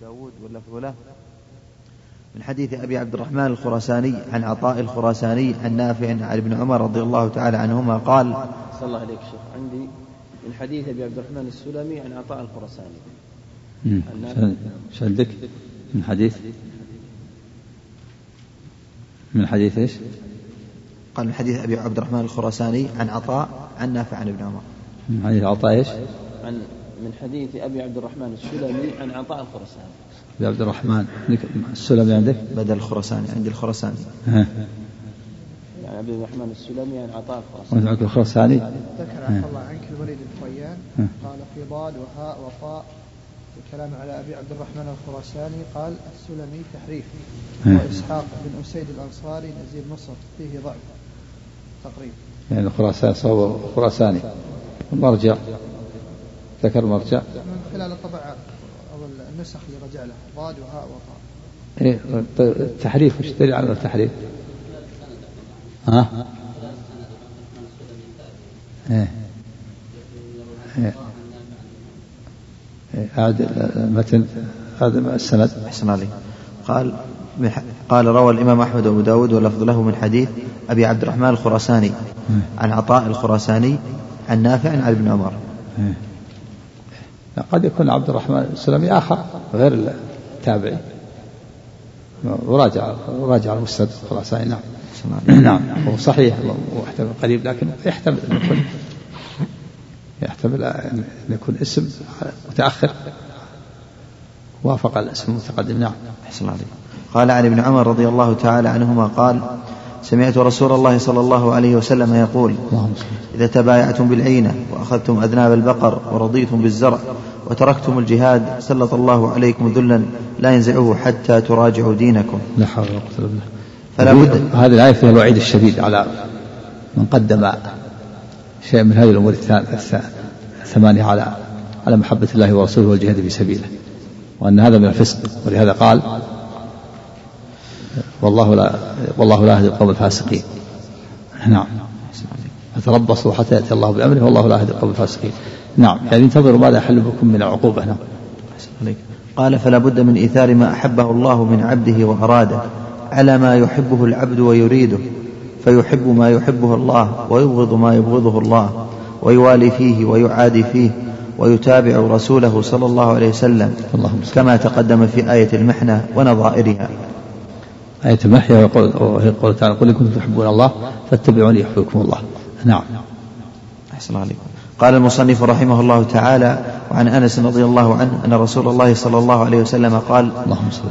داود واللفظ من حديث أبي عبد الرحمن الخراساني عن عطاء الخراساني عن نافع عن ابن عمر رضي الله تعالى عنهما قال صلى الله عليك شيخ. عندي من حديث أبي عبد الرحمن السلمي عن عطاء الخراساني. إيش عندك من حديث؟ من حديث إيش؟ قال من حديث أبي عبد الرحمن الخراساني عن عطاء عن نافع عن ابن عمر. من حديث عطاء إيش؟ عن من حديث أبي عبد الرحمن السلمي عن عطاء الخراساني. أبي عبد الرحمن السلمي عندك؟ بدل الخراساني عندي الخراساني. ها. يعني عبد الرحمن السلمي عن عطاء الخراساني. وانت الخراساني؟ ذكر عفى الله عنك الوليد الفريان قال في ضاد وهاء وطاء الكلام على أبي عبد الرحمن الخراساني قال السلمي تحريف وإسحاق بن أسيد الأنصاري نزيل مصر فيه ضعف تقريبا يعني الخراساني صوب خراساني المرجع ذكر المرجع من خلال الطبعات أو النسخ اللي رجع له ضاد وهاء وطاء إيه التحريف وش دليل على التحريف؟ ها؟ إيه إيه. أعد المتن هذا السند. أحسن عليك. قال قال روى الإمام أحمد وأبو داود واللفظ له من حديث أبي عبد الرحمن الخراساني عن عطاء الخراساني عن نافع عن ابن عمر. قد يكون عبد الرحمن السلمي آخر غير التابعي. وراجع وراجع المستد الخراساني نعم. نعم. هو صحيح واحتمل قريب لكن يحتمل أن يكون يحتمل أن يكون اسم متأخر. وافق الاسم المتقدم. نعم. أحسن عليك قال عن ابن عمر رضي الله تعالى عنهما قال سمعت رسول الله صلى الله عليه وسلم يقول إذا تبايعتم بالعينة وأخذتم أذناب البقر ورضيتم بالزرع وتركتم الجهاد سلط الله عليكم ذلا لا ينزعه حتى تراجعوا دينكم. لا حول ولا قوة إلا بالله. فلا بد هذه الآية فيها الوعيد الشديد على من قدم شيء من هذه الأمور الثمانية على على محبة الله ورسوله والجهاد في سبيله. وأن هذا من الفسق ولهذا قال والله لا والله لا يهدي القوم الفاسقين. نعم. فتربصوا حتى يأتي الله بأمره والله لا يهدي القوم الفاسقين. نعم. يعني انتظروا ماذا يحل بكم من العقوبة نعم. قال فلا بد من إيثار ما أحبه الله من عبده وأراده على ما يحبه العبد ويريده فيحب ما يحبه الله ويبغض ما يبغضه الله ويوالي فيه ويعادي فيه ويتابع رسوله صلى الله عليه وسلم كما تقدم في آية المحنة ونظائرها. آية المحيا وهي قول تعالى قل إن كنتم تحبون الله فاتبعوني يحببكم الله. نعم. أحسن عليكم. قال المصنف رحمه الله تعالى وعن أنس رضي الله عنه أن رسول الله صلى الله عليه وسلم قال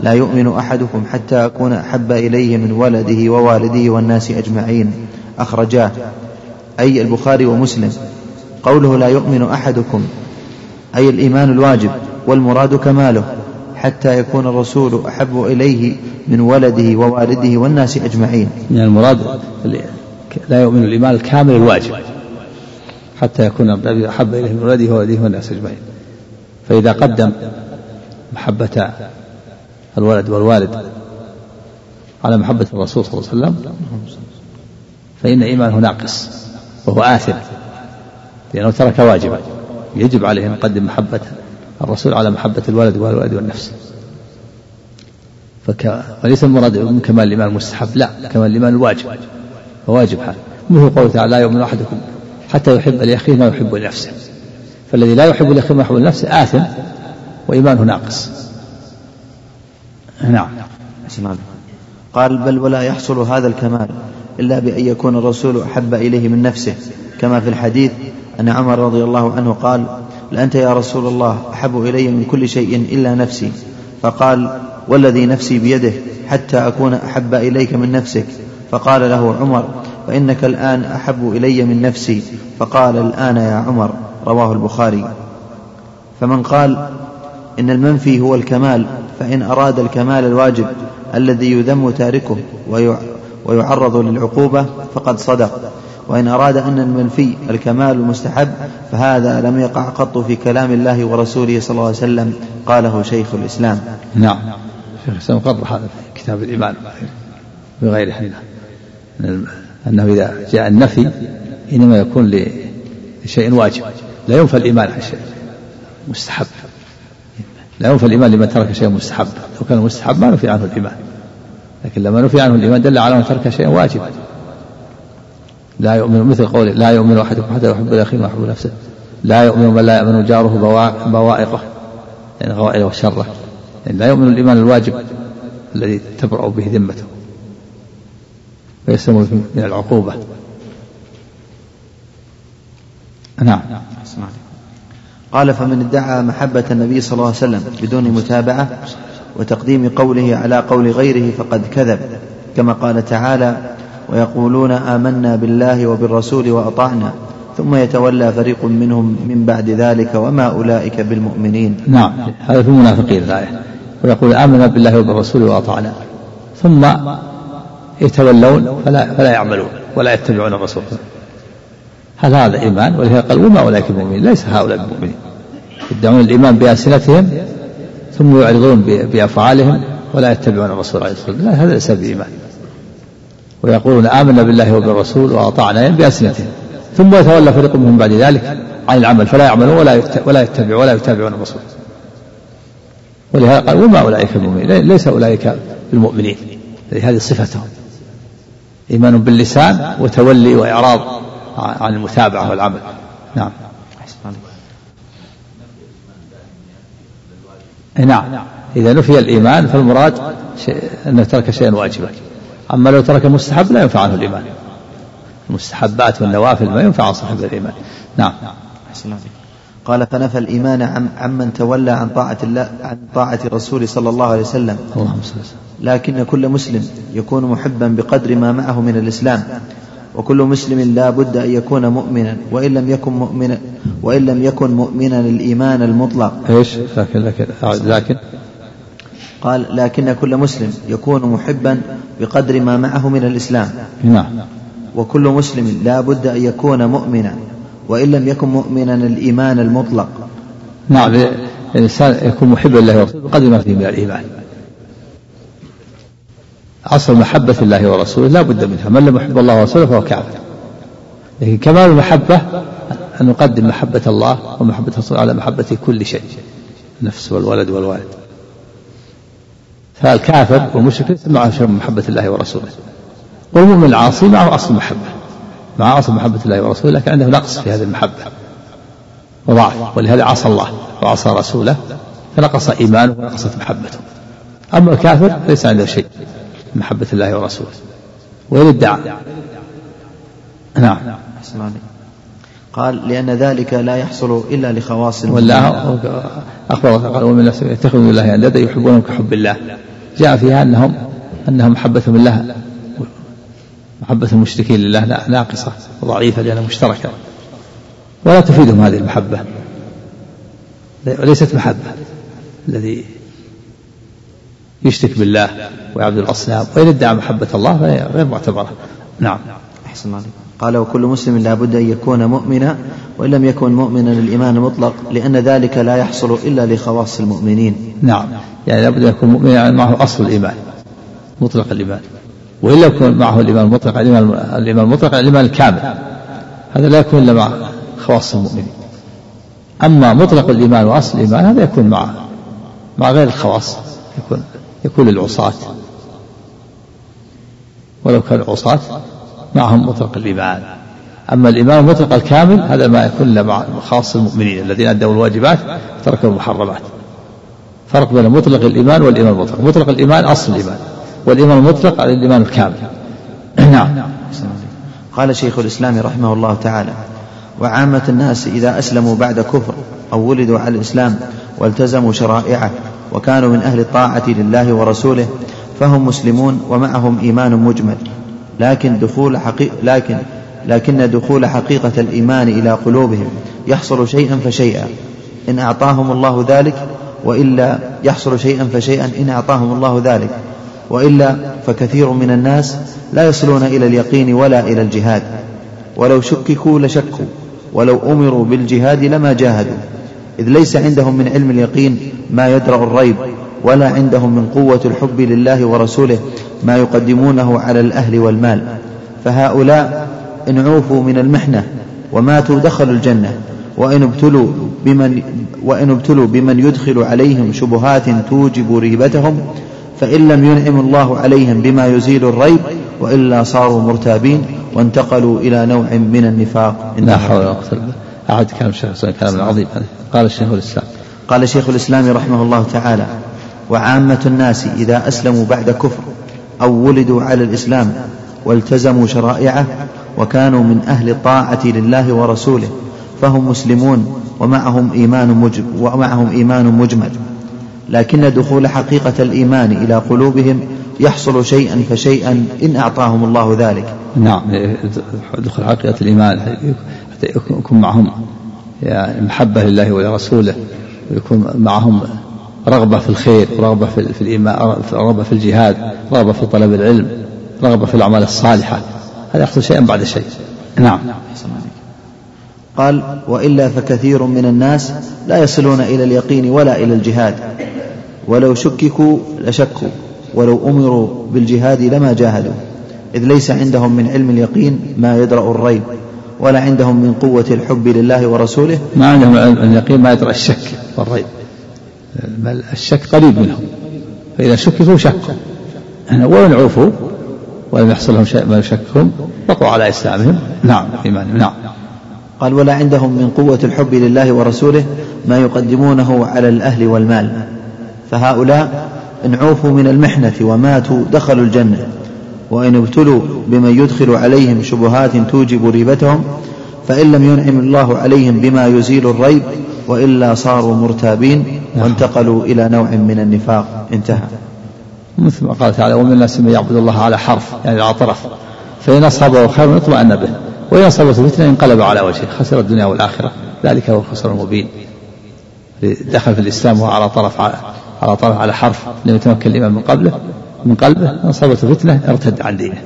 لا يؤمن أحدكم حتى أكون أحب إليه من ولده ووالده والناس أجمعين. أخرجاه. أي البخاري ومسلم. قوله لا يؤمن أحدكم أي الإيمان الواجب والمراد كماله. حتى يكون الرسول أحب إليه من ولده ووالده والناس أجمعين. يعني المراد لا يؤمن الإيمان الكامل الواجب حتى يكون النبي أحب إليه من ولده وولده والناس أجمعين. فإذا قدم محبة الولد والوالد على محبة الرسول صلى الله عليه وسلم فإن إيمانه ناقص وهو آثم لأنه ترك واجبا يجب عليه أن يقدم محبة الرسول على محبة الولد والولد والنفس. فك... وليس المراد من كمال الإيمان المستحب لا كمال الإيمان الواجب. وواجب هذا. مثل قوله تعالى لا يؤمن أحدكم حتى يحب لأخيه ما يحب لنفسه. فالذي لا يحب لأخيه ما يحب لنفسه آثم وإيمانه ناقص. نعم. قال بل ولا يحصل هذا الكمال إلا بأن يكون الرسول أحب إليه من نفسه كما في الحديث أن عمر رضي الله عنه قال لأنت يا رسول الله أحب إلي من كل شيء إلا نفسي. فقال والذي نفسي بيده حتى أكون أحب إليك من نفسك. فقال له عمر فإنك الآن أحب إلي من نفسي. فقال الآن يا عمر. رواه البخاري. فمن قال إن المنفي هو الكمال فإن أراد الكمال الواجب الذي يذم تاركه ويعرض للعقوبة فقد صدق. وإن أراد أن المنفي الكمال المستحب فهذا لم يقع قط في كلام الله ورسوله صلى الله عليه وسلم قاله شيخ الإسلام. نعم. شيخ الإسلام قرر هذا في كتاب الإيمان بغيره أنه إذا جاء النفي إنما يكون لشيء واجب. لا ينفى الإيمان عن شيء مستحب. لا ينفى الإيمان لمن ترك شيئا مستحب. لو كان مستحب ما نفي عنه الإيمان. لكن لما نفي عنه الإيمان دل على أنه ترك شيئا واجبا لا يؤمن مثل قوله لا يؤمن أحدكم حتى يحب لأخيه ما يحب نفسه لا يؤمن من لا يأمن جاره بوائقه يعني غوائله وشره. يعني لا يؤمن الإيمان الواجب الذي تبرأ به ذمته. ويسلم من العقوبة. نعم. قال فمن ادعى محبة النبي صلى الله عليه وسلم بدون متابعة وتقديم قوله على قول غيره فقد كذب كما قال تعالى ويقولون آمنا بالله وبالرسول وأطعنا ثم يتولى فريق منهم من بعد ذلك وما أولئك بالمؤمنين. نعم هذا في المنافقين الآية. ويقول آمنا بالله وبالرسول وأطعنا. ثم يتولون فلا, فلا يعملون ولا يتبعون الرسول هل هذا إيمان؟ ولهذا قال وما أولئك المؤمنين ليس هؤلاء المؤمنين. يدعون الإيمان بألسنتهم ثم يعرضون بأفعالهم ولا يتبعون الرسول عليه الصلاة والسلام هذا ليس بإيمان. ويقولون آمنا بالله وبالرسول وأطعنا بألسنتهم ثم يتولى فريق منهم بعد ذلك عن العمل فلا يعملون ولا ولا يتبعون ولا يتابعون الرسول. ولهذا قال وما أولئك المؤمنين ليس أولئك المؤمنين هذه صفتهم. إيمان باللسان وتولي وإعراض عن المتابعة والعمل. نعم. نعم. إذا نفي الإيمان فالمراد أنه ترك شيئا واجبا. أما لو ترك مستحب لا ينفع عنه الإيمان. المستحبات والنوافل ما ينفع صاحب الإيمان. نعم. قال فنفى الإيمان عن عمن تولى عن طاعة الله عن طاعة الرسول صلى الله عليه وسلم. اللهم لكن كل مسلم يكون محبا بقدر ما معه من الإسلام. وكل مسلم لا بد أن يكون مؤمنا. وإن لم يكن مؤمنا وإن لم يكن مؤمنا الإيمان المطلق. إيش؟ لكن لكن لكن قال لكن كل مسلم يكون محبا بقدر ما معه من الإسلام. نعم. وكل مسلم لا بد أن يكون مؤمنا وإن لم يكن مؤمنا الإيمان المطلق. نعم الإنسان يكون محبا لله ورسوله بقدر ما فيه من الإيمان. أصل محبة الله ورسوله لا بد منها. من لم يحب الله ورسوله فهو كافر. لكن كمال المحبة أن نقدم محبة الله ومحبة الرسول على محبة كل شيء النفس والولد والوالد. فالكافر والمشرك ليس معه شيء من محبة الله ورسوله. والمؤمن العاصي معه أصل محبة. مع أصل محبة الله ورسوله لكن عنده نقص في هذه المحبة. وضعف. ولهذا عصى الله وعصى رسوله فنقص إيمانه ونقصت محبته. أما الكافر ليس عنده شيء من محبة الله ورسوله. وإن ادعى نعم. قال لأن ذلك لا يحصل إلا لخواص ولا أخبر قال ومن الناس يتخذون الله أندادا يحبونهم كحب الله. جاء فيها أنهم أنهم محبتهم الله. محبة المشركين لله ناقصة وضعيفة لأنها مشتركة. ولا تفيدهم هذه المحبة. وليست محبة. الذي يشرك بالله ويعبد الأصنام وإن ادعى محبة الله فهي غير معتبرة. نعم. أحسن الله قال وكل مسلم لا بد أن يكون مؤمنا وإن لم يكن مؤمنا الإيمان المطلق لأن ذلك لا يحصل إلا لخواص المؤمنين. نعم. يعني لا بد أن يكون مؤمنا معه أصل الإيمان مطلق الإيمان. وإن لم يكن معه الإيمان المطلق الإيمان الإيمان المطلق الإيمان الكامل. هذا لا يكون إلا مع خواص المؤمنين. أما مطلق الإيمان وأصل الإيمان هذا يكون مع مع غير الخواص. يكون يكون للعصاة. ولو كان العصاة معهم مطلق الإيمان. أما الإيمان المطلق الكامل هذا ما يكون إلا مع خاص المؤمنين الذين أدوا الواجبات وتركوا المحرمات. فرق بين مطلق الإيمان والإيمان المطلق. مطلق الإيمان أصل الإيمان والإيمان المطلق على الإيمان الكامل. نعم. قال شيخ الإسلام رحمه الله تعالى وعامة الناس إذا أسلموا بعد كفر أو ولدوا على الإسلام والتزموا شرائعه وكانوا من أهل الطاعة لله ورسوله فهم مسلمون ومعهم إيمان مجمل. لكن دخول حقيقة لكن لكن دخول حقيقة الإيمان إلى قلوبهم يحصل شيئا فشيئا. إن أعطاهم الله ذلك وإلا يحصل شيئا فشيئا إن أعطاهم الله ذلك. وإلا فكثير من الناس لا يصلون إلى اليقين ولا إلى الجهاد. ولو شككوا لشكوا ولو أمروا بالجهاد لما جاهدوا. إذ ليس عندهم من علم اليقين ما يدرأ الريب. ولا عندهم من قوة الحب لله ورسوله ما يقدمونه على الأهل والمال. فهؤلاء إن عوفوا من المحنة وماتوا دخلوا الجنة وإن ابتلوا بمن وإن ابتلوا بمن يدخل عليهم شبهات توجب ريبتهم فإن لم ينعم الله عليهم بما يزيل الريب وإلا صاروا مرتابين وانتقلوا إلى نوع من النفاق. لا حول ولا قوة أعد كلام الشيخ كلام عظيم قال الشيخ الإسلام. قال شيخ الإسلام رحمه الله تعالى وعامة الناس إذا أسلموا بعد كفر أو ولدوا على الإسلام والتزموا شرائعه وكانوا من أهل الطاعة لله ورسوله فهم مسلمون ومعهم إيمان مجمل ومعهم إيمان مجمل. لكن دخول حقيقة الإيمان إلى قلوبهم يحصل شيئا فشيئا إن أعطاهم الله ذلك. نعم دخول حقيقة الإيمان يكون معهم يعني محبة لله ولرسوله ويكون معهم رغبة في الخير رغبة في الإيمان رغبة في الجهاد رغبة في طلب العلم رغبة في الأعمال الصالحة. هذا يحصل شيئا بعد شيء. نعم. قال وإلا فكثير من الناس لا يصلون إلى اليقين ولا إلى الجهاد. ولو شككوا لشكوا ولو أمروا بالجهاد لما جاهدوا. إذ ليس عندهم من علم اليقين ما يدرأ الريب ولا عندهم من قوة الحب لله ورسوله. ما عندهم علم اليقين ما يدرأ الشك والريب. الشك قريب منهم. فإذا شككوا شكوا وإن عوفوا ولم يحصل لهم شيء ما يشككهم بقوا على إسلامهم. نعم إيمانهم نعم. قال ولا عندهم من قوة الحب لله ورسوله ما يقدمونه على الأهل والمال. فهؤلاء إن عوفوا من المحنة وماتوا دخلوا الجنة. وإن ابتلوا بمن يدخل عليهم شبهات توجب ريبتهم فإن لم ينعم الله عليهم بما يزيل الريب وإلا صاروا مرتابين وانتقلوا إلى نوع من النفاق. انتهى. مثل ما قال تعالى ومن الناس من يعبد الله على حرف يعني على طرف. فإن أصابه خير اطمأن به وإن أصابته فتنة انقلب على وجهه خسر الدنيا والآخرة. ذلك هو الخسر المبين. دخل في الإسلام وهو على طرف على, على طرف على حرف لم يتمكن الإمام من قبله من قلبه. أصابته فتنة ارتد عن دينه.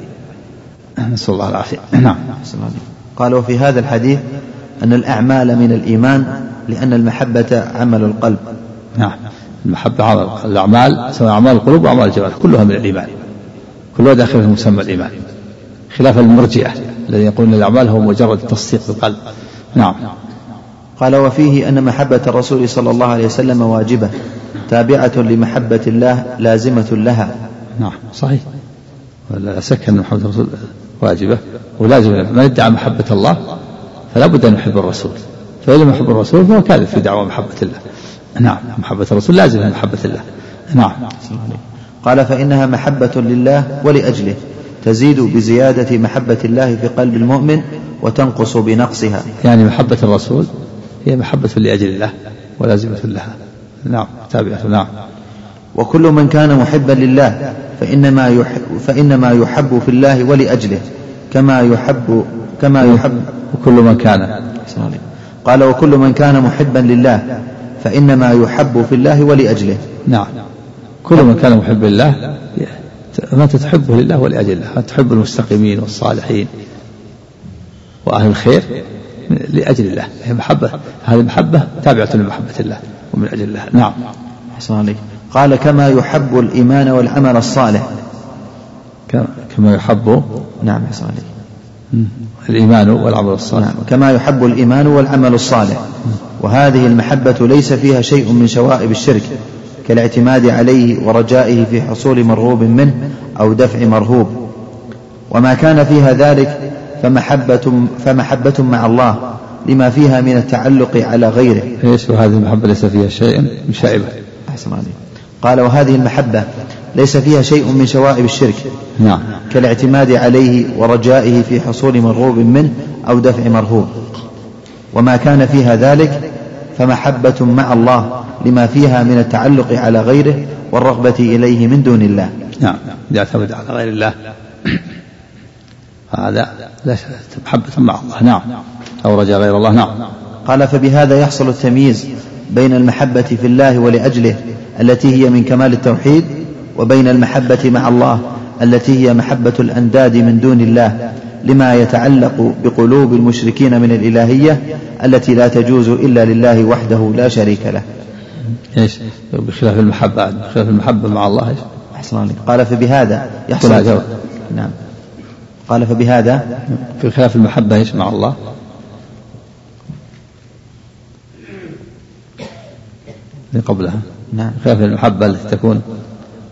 نسأل الله العافية. نعم. قال وفي هذا الحديث أن الأعمال من الإيمان لأن المحبة عمل القلب. نعم. المحبة عمل الأعمال سواء أعمال القلوب وأعمال الجوارح كلها من الإيمان. كلها داخل في مسمى الإيمان. خلاف المرجئة الذين يقولون الأعمال هو مجرد تصديق بالقلب. نعم. قال وفيه أن محبة الرسول صلى الله عليه وسلم واجبة تابعة لمحبة الله لازمة لها. نعم. صحيح. ولا شك أن محبة الرسول واجبة. ولازم من ادعى محبة الله فلا بد أن يحب الرسول. فإن لم يحب الرسول فهو كاذب في دعوى محبة الله. نعم محبة الرسول لازمة محبة الله. نعم. قال فإنها محبة لله ولأجله. تزيد بزيادة محبة الله في قلب المؤمن وتنقص بنقصها. يعني محبة الرسول هي محبة لأجل الله ولازمة لها. نعم تابعة. نعم. وكل من كان محبا لله فإنما يحب, فإنما يحب في الله ولأجله كما يحب كما يحب وكل من كان. قال وكل من كان محبا لله فإنما يحب في الله ولأجله. نعم. كل من كان محبا لله فأنت تحبه لله ولأجل الله أنت تحب المستقيمين والصالحين وأهل الخير لأجل الله. هي محبة. هذه المحبة تابعة لمحبة الله ومن أجل الله. نعم. أحسن عليك. قال كما يحب الإيمان والعمل الصالح. كما يحب نعم أحسن عليك. الإيمان والعمل الصالح نعم. كما يحب الإيمان والعمل الصالح وهذه المحبة ليس فيها شيء من شوائب الشرك كالاعتماد عليه ورجائه في حصول مرغوب منه أو دفع مرهوب وما كان فيها ذلك فمحبة فمحبة مع الله لما فيها من التعلق على غيره. إيش وهذه المحبة ليس فيها شيء من شائبة. أحسن عليك. قال وهذه المحبة ليس فيها شيء من شوائب الشرك. نعم. كالاعتماد عليه ورجائه في حصول مرغوب منه أو دفع مرهوب. وما كان فيها ذلك فمحبة مع الله لما فيها من التعلق على غيره والرغبة إليه من دون الله نعم يعتمد على غير الله هذا لا محبة مع الله نعم أو رجاء غير الله نعم قال فبهذا يحصل التمييز بين المحبة في الله ولأجله التي هي من كمال التوحيد وبين المحبة مع الله التي هي محبة الأنداد من دون الله لما يتعلق بقلوب المشركين من الإلهية التي لا تجوز إلا لله وحده لا شريك له. إيش؟ بخلاف المحبة بخلاف المحبة مع الله. إيش أحسن عليك. قال فبهذا يحصل نعم. قال فبهذا. في خلاف المحبة إيش مع الله؟ قبلها. نعم. خلاف المحبة التي تكون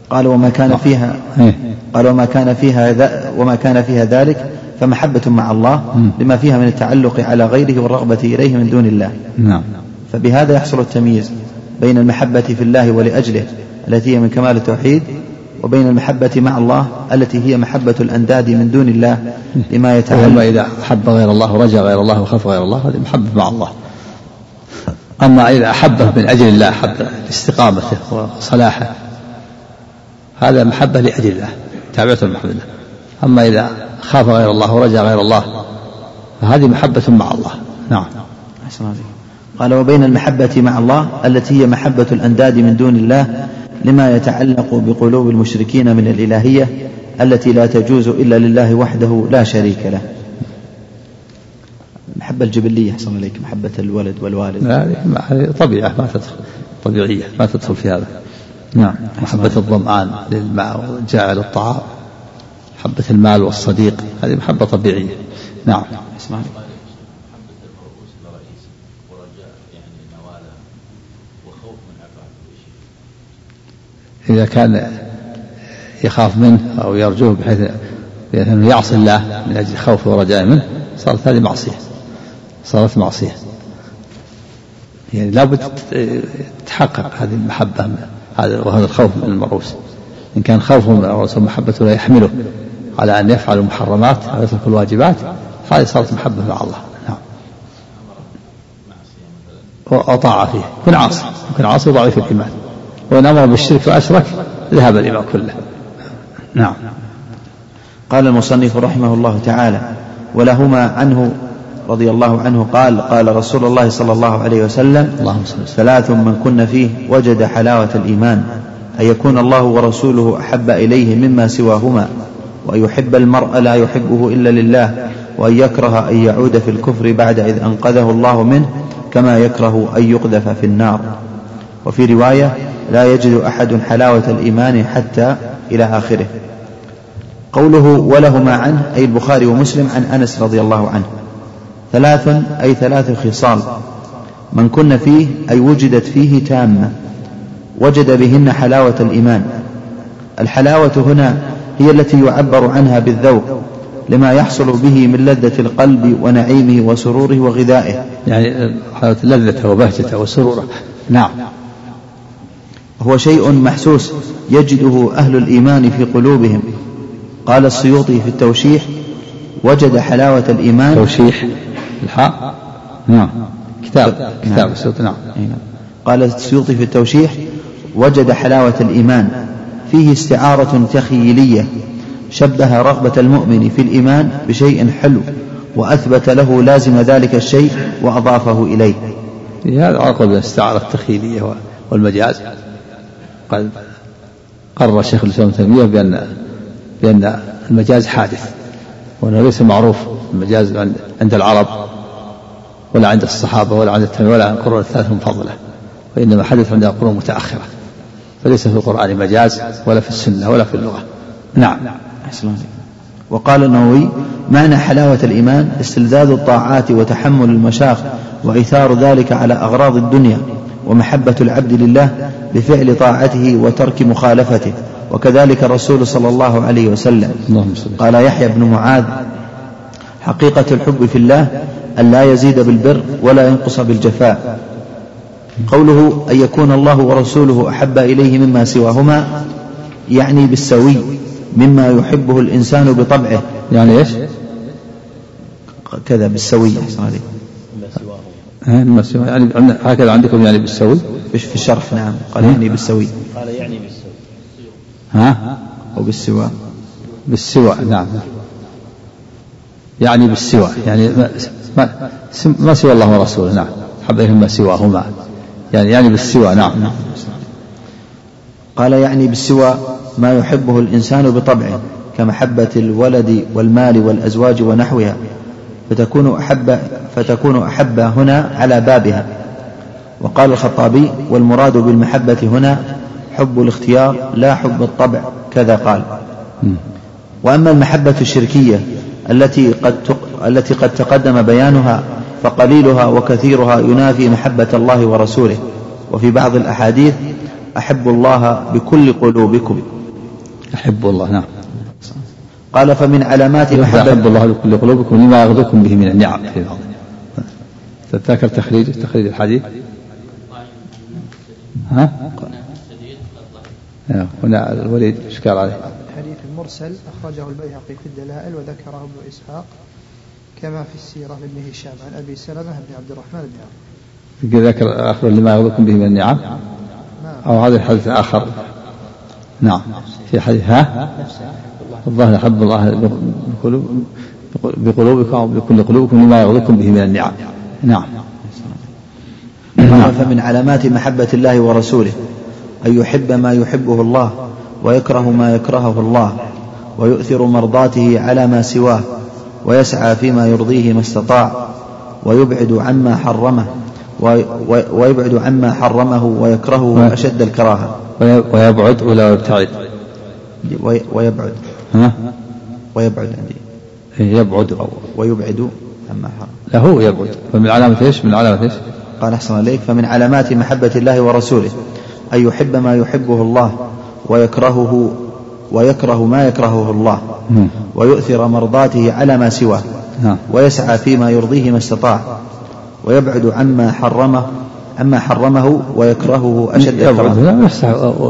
قال وما كان فيها إيه. قال وما كان فيها وما كان فيها ذلك فمحبة مع الله لما فيها من التعلق على غيره والرغبة إليه من دون الله. نعم. فبهذا يحصل التمييز بين المحبة في الله ولأجله التي هي من كمال التوحيد وبين المحبة مع الله التي هي محبة الأنداد من دون الله لما يتعلق إذا أحب غير الله ورجى غير الله وخاف غير الله هذه محبة مع الله. أما إذا أحبه من أجل الله أحب استقامته وصلاحه هذا محبة لأجل الله تابعة المحبة لله أما إذا خاف غير الله ورجى غير الله فهذه محبة مع الله. نعم. أحسن عليك. قال وبين المحبة مع الله التي هي محبة الأنداد من دون الله لما يتعلق بقلوب المشركين من الإلهية التي لا تجوز إلا لله وحده لا شريك له. المحبة الجبلية أحسن عليك محبة الولد والوالد. هذه طبيعة ما تدخل طبيعية ما تدخل في هذا. نعم محبة الظمآن للماء والجائع للطعام محبة المال والصديق هذه محبة طبيعية. نعم. عليك. إذا كان يخاف منه أو يرجوه بحيث بأنه يعصي الله من أجل خوفه ورجائه منه صارت هذه معصية. صارت معصية. يعني لابد تتحقق هذه المحبة. من هذا وهذا الخوف من المرؤوس إن كان خوفه من المرؤوس ومحبته لا يحمله. على أن يفعل المحرمات أو يترك الواجبات. هذه صارت محبة مع الله. نعم. وأطاع فيه. يكون عاصي. يكون عاصي ضعيف الإيمان وإن أمر بالشرك وأشرك ذهب الإيمان كله. نعم. قال المصنف رحمه الله تعالى ولهما عنه رضي الله عنه قال قال رسول الله صلى الله عليه وسلم اللهم ثلاث من كن فيه وجد حلاوة الإيمان أن يكون الله ورسوله أحب إليه مما سواهما وأن يحب المرء لا يحبه إلا لله وأن يكره أن يعود في الكفر بعد إذ أنقذه الله منه كما يكره أن يقذف في النار. وفي رواية لا يجد أحد حلاوة الإيمان حتى إلى آخره. قوله ولهما عنه أي البخاري ومسلم عن أنس رضي الله عنه. ثلاث أي ثلاث خصال من كن فيه أي وجدت فيه تامة. وجد بهن حلاوة الإيمان. الحلاوة هنا هي التي يعبر عنها بالذوق لما يحصل به من لذة القلب ونعيمه وسروره وغذائه. يعني حلاوة لذته وبهجته وسروره. نعم. هو شيء محسوس يجده أهل الإيمان في قلوبهم. قال السيوطي في التوشيح وجد حلاوة الإيمان توشيح. الحاء؟ نعم. كتاب. كتاب. نعم. السيوط نعم. أي نعم. قال السيوطي في التوشيح وجد حلاوة الإيمان. فيه استعارة تخيلية. شبه رغبة المؤمن في الإيمان بشيء حلو وأثبت له لازم ذلك الشيء وأضافه إليه. هذا عقب الاستعارة التخيلية والمجاز. قد قرر شيخ الإسلام ابن تيمية بأن بأن المجاز حادث وأنه ليس معروف. المجاز عند- العرب ولا عند الصحابة ولا عند التابعين ولا عند القرون الثلاثة المفضلة وإنما حدث عند القرون المتأخرة. فليس في القرآن مجاز ولا في السنة ولا في اللغة. نعم. أحسن عليك. وقال النووي معنى حلاوة الإيمان؟ استلذاذ الطاعات وتحمل المشاق وإيثار ذلك على أغراض الدنيا ومحبة العبد لله بفعل طاعته وترك مخالفته. وكذلك الرسول صلى الله عليه وسلم. قال يحيى بن معاذ حقيقة الحب في الله أن لا يزيد بالبر ولا ينقص بالجفاء. قوله أن يكون الله ورسوله أحب إليه مما سواهما يعني بالسوي مما يحبه الإنسان بطبعه. يعني إيش؟ كذا بالسوي. أحسن عليك ها، ما سوى- يعني هكذا عندكم يعني بالسوي؟ في في الشرح نعم. قال يعني بالسوي. قال يعني بالسوء ها؟ أو بالسواء بالسوى نعم. يعني بالسوى يعني ما, ما, سوى الله ورسوله نعم. حب إليهم ما سواهما. يعني يعني بالسوى نعم. نعم قال يعني بالسوى ما يحبه الإنسان بطبعه كمحبة الولد والمال والأزواج ونحوها فتكون أحب فتكون أحب هنا على بابها. وقال الخطابي والمراد بالمحبة هنا حب الاختيار لا حب الطبع كذا قال. وأما المحبة الشركية التي قد تق... التي قد تقدم بيانها فقليلها وكثيرها ينافي محبة الله ورسوله. وفي بعض الأحاديث أحب الله بكل قلوبكم. أحب الله نعم. قال فمن علامات محبة أحب الله بكل قلوبكم لما يغذوكم به من النعم. في بعض تذكر تخريج تخريج الحديث؟ ها؟ هنا الوليد اشكال عليه؟ المرسل أخرجه البيهقي في الدلائل وذكره ابن إسحاق كما في السيرة لابن هشام عن أبي سلمة بن عبد الرحمن بن عوف. ذكر آخر لما يغضكم به من النعم؟ أو هذا الحديث آخر نعم. في حديث ها؟ الظاهر أحب الله بقلوبكم أو بكل قلوبكم لما يغضكم به من النعم. نعم. فمن علامات محبة الله ورسوله أن يحب ما يحبه الله ويكره ما يكرهه الله. ويؤثر مرضاته على ما سواه ويسعى فيما يرضيه ما استطاع ويبعد عما حرمه ويبعد عما حرمه ويكرهه أشد الكراهة. ويبعد ولا يبتعد؟ ويبعد. ها؟ ويبعد عندي. يبعد. ويبعد عما حرم. لا هو يبعد. فمن علامة إيش؟ من علامة إيش؟ قال أحسن عليك فمن علامات محبة الله ورسوله أن يحب ما يحبه الله ويكرهه ويكره ما يكرهه الله نعم. ويؤثر مرضاته على ما سواه نعم. ويسعى فيما يرضيه ما استطاع ويبعد عما حرمه عما حرمه ويكرهه أشد الكراهة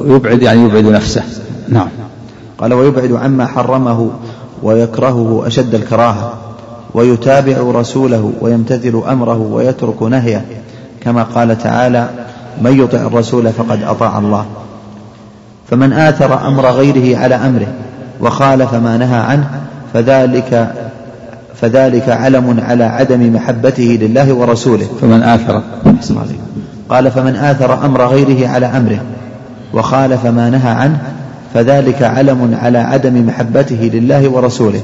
يبعد يعني يبعد نفسه. نعم. قال ويبعد عما حرمه ويكرهه أشد الكراهة ويتابع رسوله ويمتثل أمره ويترك نهيه كما قال تعالى من يطع الرسول فقد أطاع الله. فمن آثر أمر غيره على أمره وخالف ما نهى عنه فذلك فذلك علم على عدم محبته لله ورسوله. فمن آثر. قال فمن آثر أمر غيره على أمره وخالف ما نهى عنه فذلك علم على عدم محبته لله ورسوله.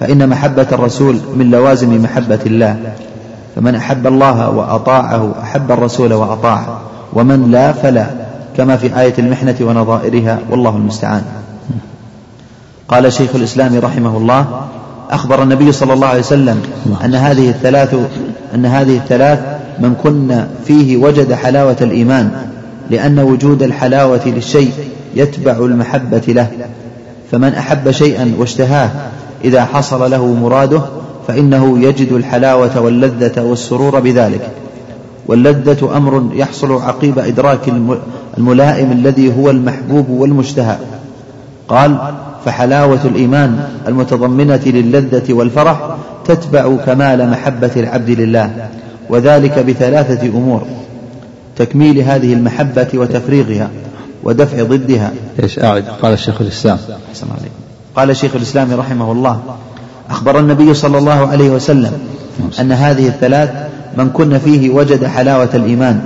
فإن محبة الرسول من لوازم محبة الله. فمن أحب الله وأطاعه أحب الرسول وأطاعه. ومن لا فلا. كما في آية المحنة ونظائرها والله المستعان. قال شيخ الإسلام رحمه الله أخبر النبي صلى الله عليه وسلم أن هذه الثلاث أن هذه الثلاث من كن فيه وجد حلاوة الإيمان لأن وجود الحلاوة للشيء يتبع المحبة له. فمن أحب شيئا واشتهاه إذا حصل له مراده فإنه يجد الحلاوة واللذة والسرور بذلك. واللذة أمر يحصل عقيب إدراك الملائم الذي هو المحبوب والمشتهى. قال فحلاوة الإيمان المتضمنة للذة والفرح تتبع كمال محبة العبد لله وذلك بثلاثة أمور تكميل هذه المحبة وتفريغها ودفع ضدها. إيش أعد؟ قال الشيخ الإسلام. قال شيخ الإسلام رحمه الله أخبر النبي صلى الله عليه وسلم أن هذه الثلاث من كن فيه وجد حلاوة الإيمان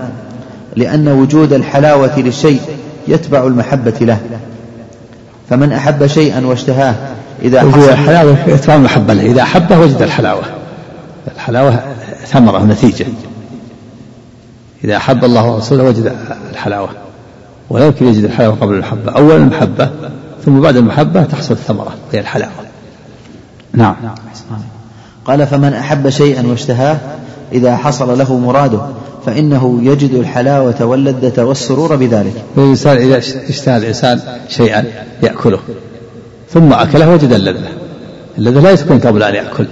لأن وجود الحلاوة للشيء يتبع المحبة له. فمن أحب شيئا واشتهاه إذا حصل الحلاوة يتبع المحبة له. إذا أحبه وجد الحلاوة. الحلاوة ثمرة نتيجة. إذا أحب الله ورسوله وجد الحلاوة. ولا يمكن يجد الحلاوة قبل المحبة. أولا المحبة ثم بعد المحبة تحصل الثمرة وهي الحلاوة. نعم. قال فمن أحب شيئا واشتهاه إذا حصل له مراده. فإنه يجد الحلاوة واللذة والسرور بذلك. الإنسان إذا اشتهى الإنسان شيئا يأكله ثم أكله وجد اللذة. اللذة لا تكون قبل أن يأكل.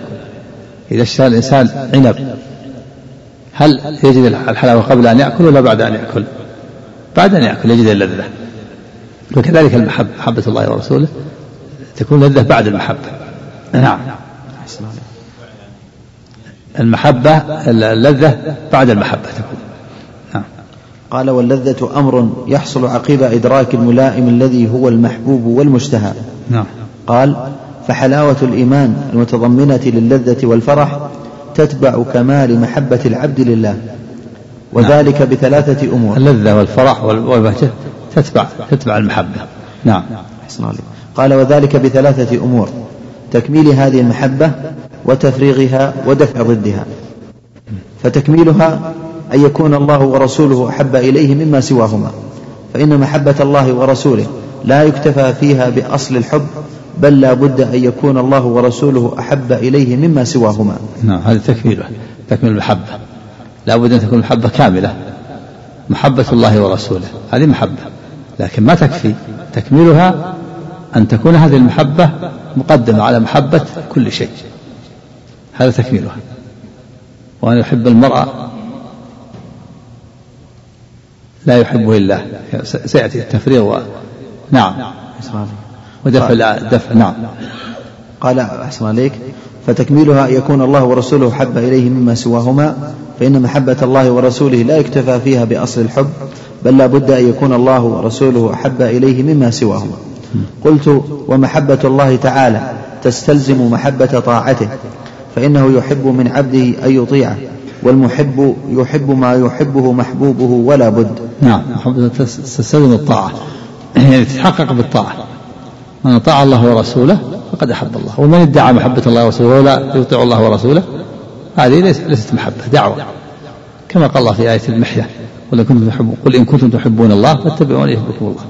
إذا اشتهى الإنسان عنب هل يجد الحلاوة قبل أن يأكل ولا بعد أن يأكل؟ بعد أن يأكل يجد اللذة. وكذلك المحبة محبة الله ورسوله تكون لذة بعد المحبة. نعم. المحبة اللذة بعد المحبة تكون. نعم. قال واللذة أمر يحصل عقب إدراك الملائم الذي هو المحبوب والمشتهى. نعم. قال فحلاوة الإيمان المتضمنة للذة والفرح تتبع كمال محبة العبد لله. وذلك نعم. بثلاثة أمور. اللذة والفرح والبهجة تتبع تتبع المحبة. نعم. قال وذلك بثلاثة أمور. تكميل هذه المحبة وتفريغها ودفع ضدها. فتكميلها أن يكون الله ورسوله أحب إليه مما سواهما. فإن محبة الله ورسوله لا يكتفى فيها بأصل الحب بل لا بد أن يكون الله ورسوله أحب إليه مما سواهما. نعم هذا تكميلة تكميل المحبة لا بد أن تكون المحبة كاملة. محبة الله ورسوله هذه محبة. لكن ما تكفي؟ تكميلها أن تكون هذه المحبة مقدمة على محبة كل شيء. هذا تكميلها. وأن يحب المرأة لا يحبه إلا سيأتي التفريغ و... نعم. ودفع الدفع نعم. قال أحسن عليك. فتكميلها أن يكون الله ورسوله حب إليه مما سواهما فإن محبة الله ورسوله لا يكتفى فيها بأصل الحب بل لا بد أن يكون الله ورسوله أحب إليه مما سواهما. قلت ومحبة الله تعالى تستلزم محبة طاعته. فإنه يحب من عبده أن يطيعه والمحب يحب ما يحبه محبوبه ولا بد. نعم تستلزم الطاعة. يعني تتحقق بالطاعة. من أطاع الله ورسوله فقد أحب الله. ومن ادعى محبة الله ورسوله ولا يطيع الله ورسوله هذه ليست محبة دعوة. كما قال الله في آية المحية قل إن كنتم تحبون قل إن كنتم تحبون الله فاتبعوني يحبكم الله.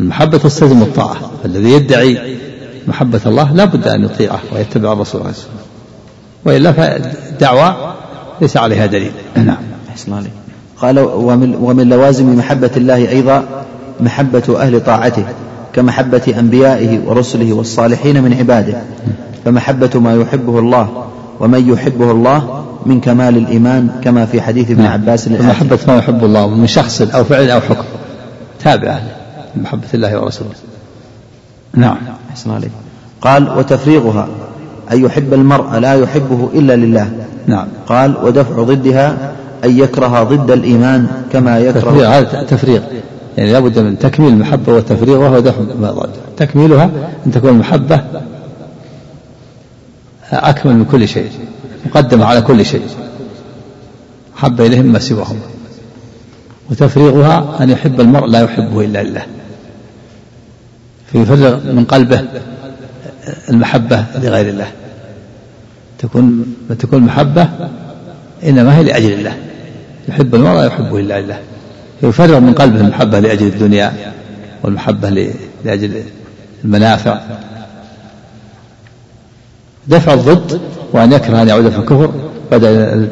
المحبة تستلزم الطاعة. الذي يدعي محبة الله لا بد أن يطيعه ويتبع الرسول عليه الصلاة والسلام. وإلا فالدعوة ليس عليها دليل. نعم. أحسن عليك. قال ومن, ومن لوازم محبة الله أيضا محبة أهل طاعته كمحبة أنبيائه ورسله والصالحين من عباده. فمحبة ما يحبه الله ومن يحبه الله من كمال الإيمان كما في حديث ابن نعم. عباس محبة ما يحب الله من شخص أو فعل أو حكم. تابعة محبة الله ورسوله. نعم. أحسن عليك. قال وتفريغها. أن يحب المرء لا يحبه إلا لله. نعم. قال ودفع ضدها أن يكره ضد الإيمان كما يكره تفريغ هذا تفريغ يعني لابد من تكميل المحبة والتفريغ وهو دفع ما ضد تكميلها أن تكون المحبة أكمل من كل شيء مقدمة على كل شيء. حب إليهم ما سواهم. وتفريغها أن يحب المرء لا يحبه إلا لله. فيفرغ من قلبه المحبة لغير الله. تكون تكون المحبة إنما هي لأجل الله. يحب المرء يحبه إلا لله. يفرغ من قلبه المحبة لأجل الدنيا والمحبة لأجل المنافع. دفع الضد وأن يكره أن يعود في الكفر بعد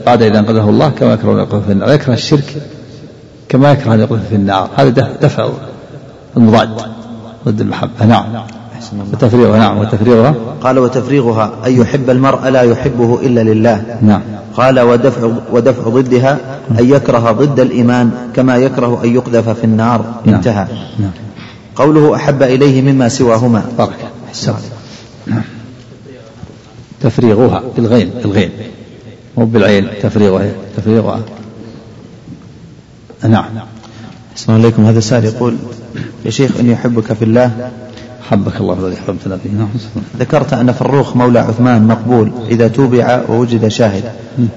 بعد إذا أنقذه الله كما يكره أن يقذف في النار. يكره الشرك كما يكره أن يقذف في النار. هذا دفع المضاد ضد المحبة. نعم. وتفريغها نعم وتفريغها. قال وتفريغها أن يحب المرء لا يحبه إلا لله. نعم. قال ودفع ودفع ضدها أن يكره ضد الإيمان كما يكره أن يقذف في النار. نعم. انتهى. نعم. قوله أحب إليه مما سواهما. بارك نعم. تفريغها بالغين بالغين. مو بالعين تفريغها تفريغها. نعم. السلام عليكم. هذا سائل يقول يا شيخ إني أحبك في الله. حبك الله الذي حببتنا فيه نعم. ذكرت أن فروخ مولى عثمان مقبول إذا توبع ووجد شاهد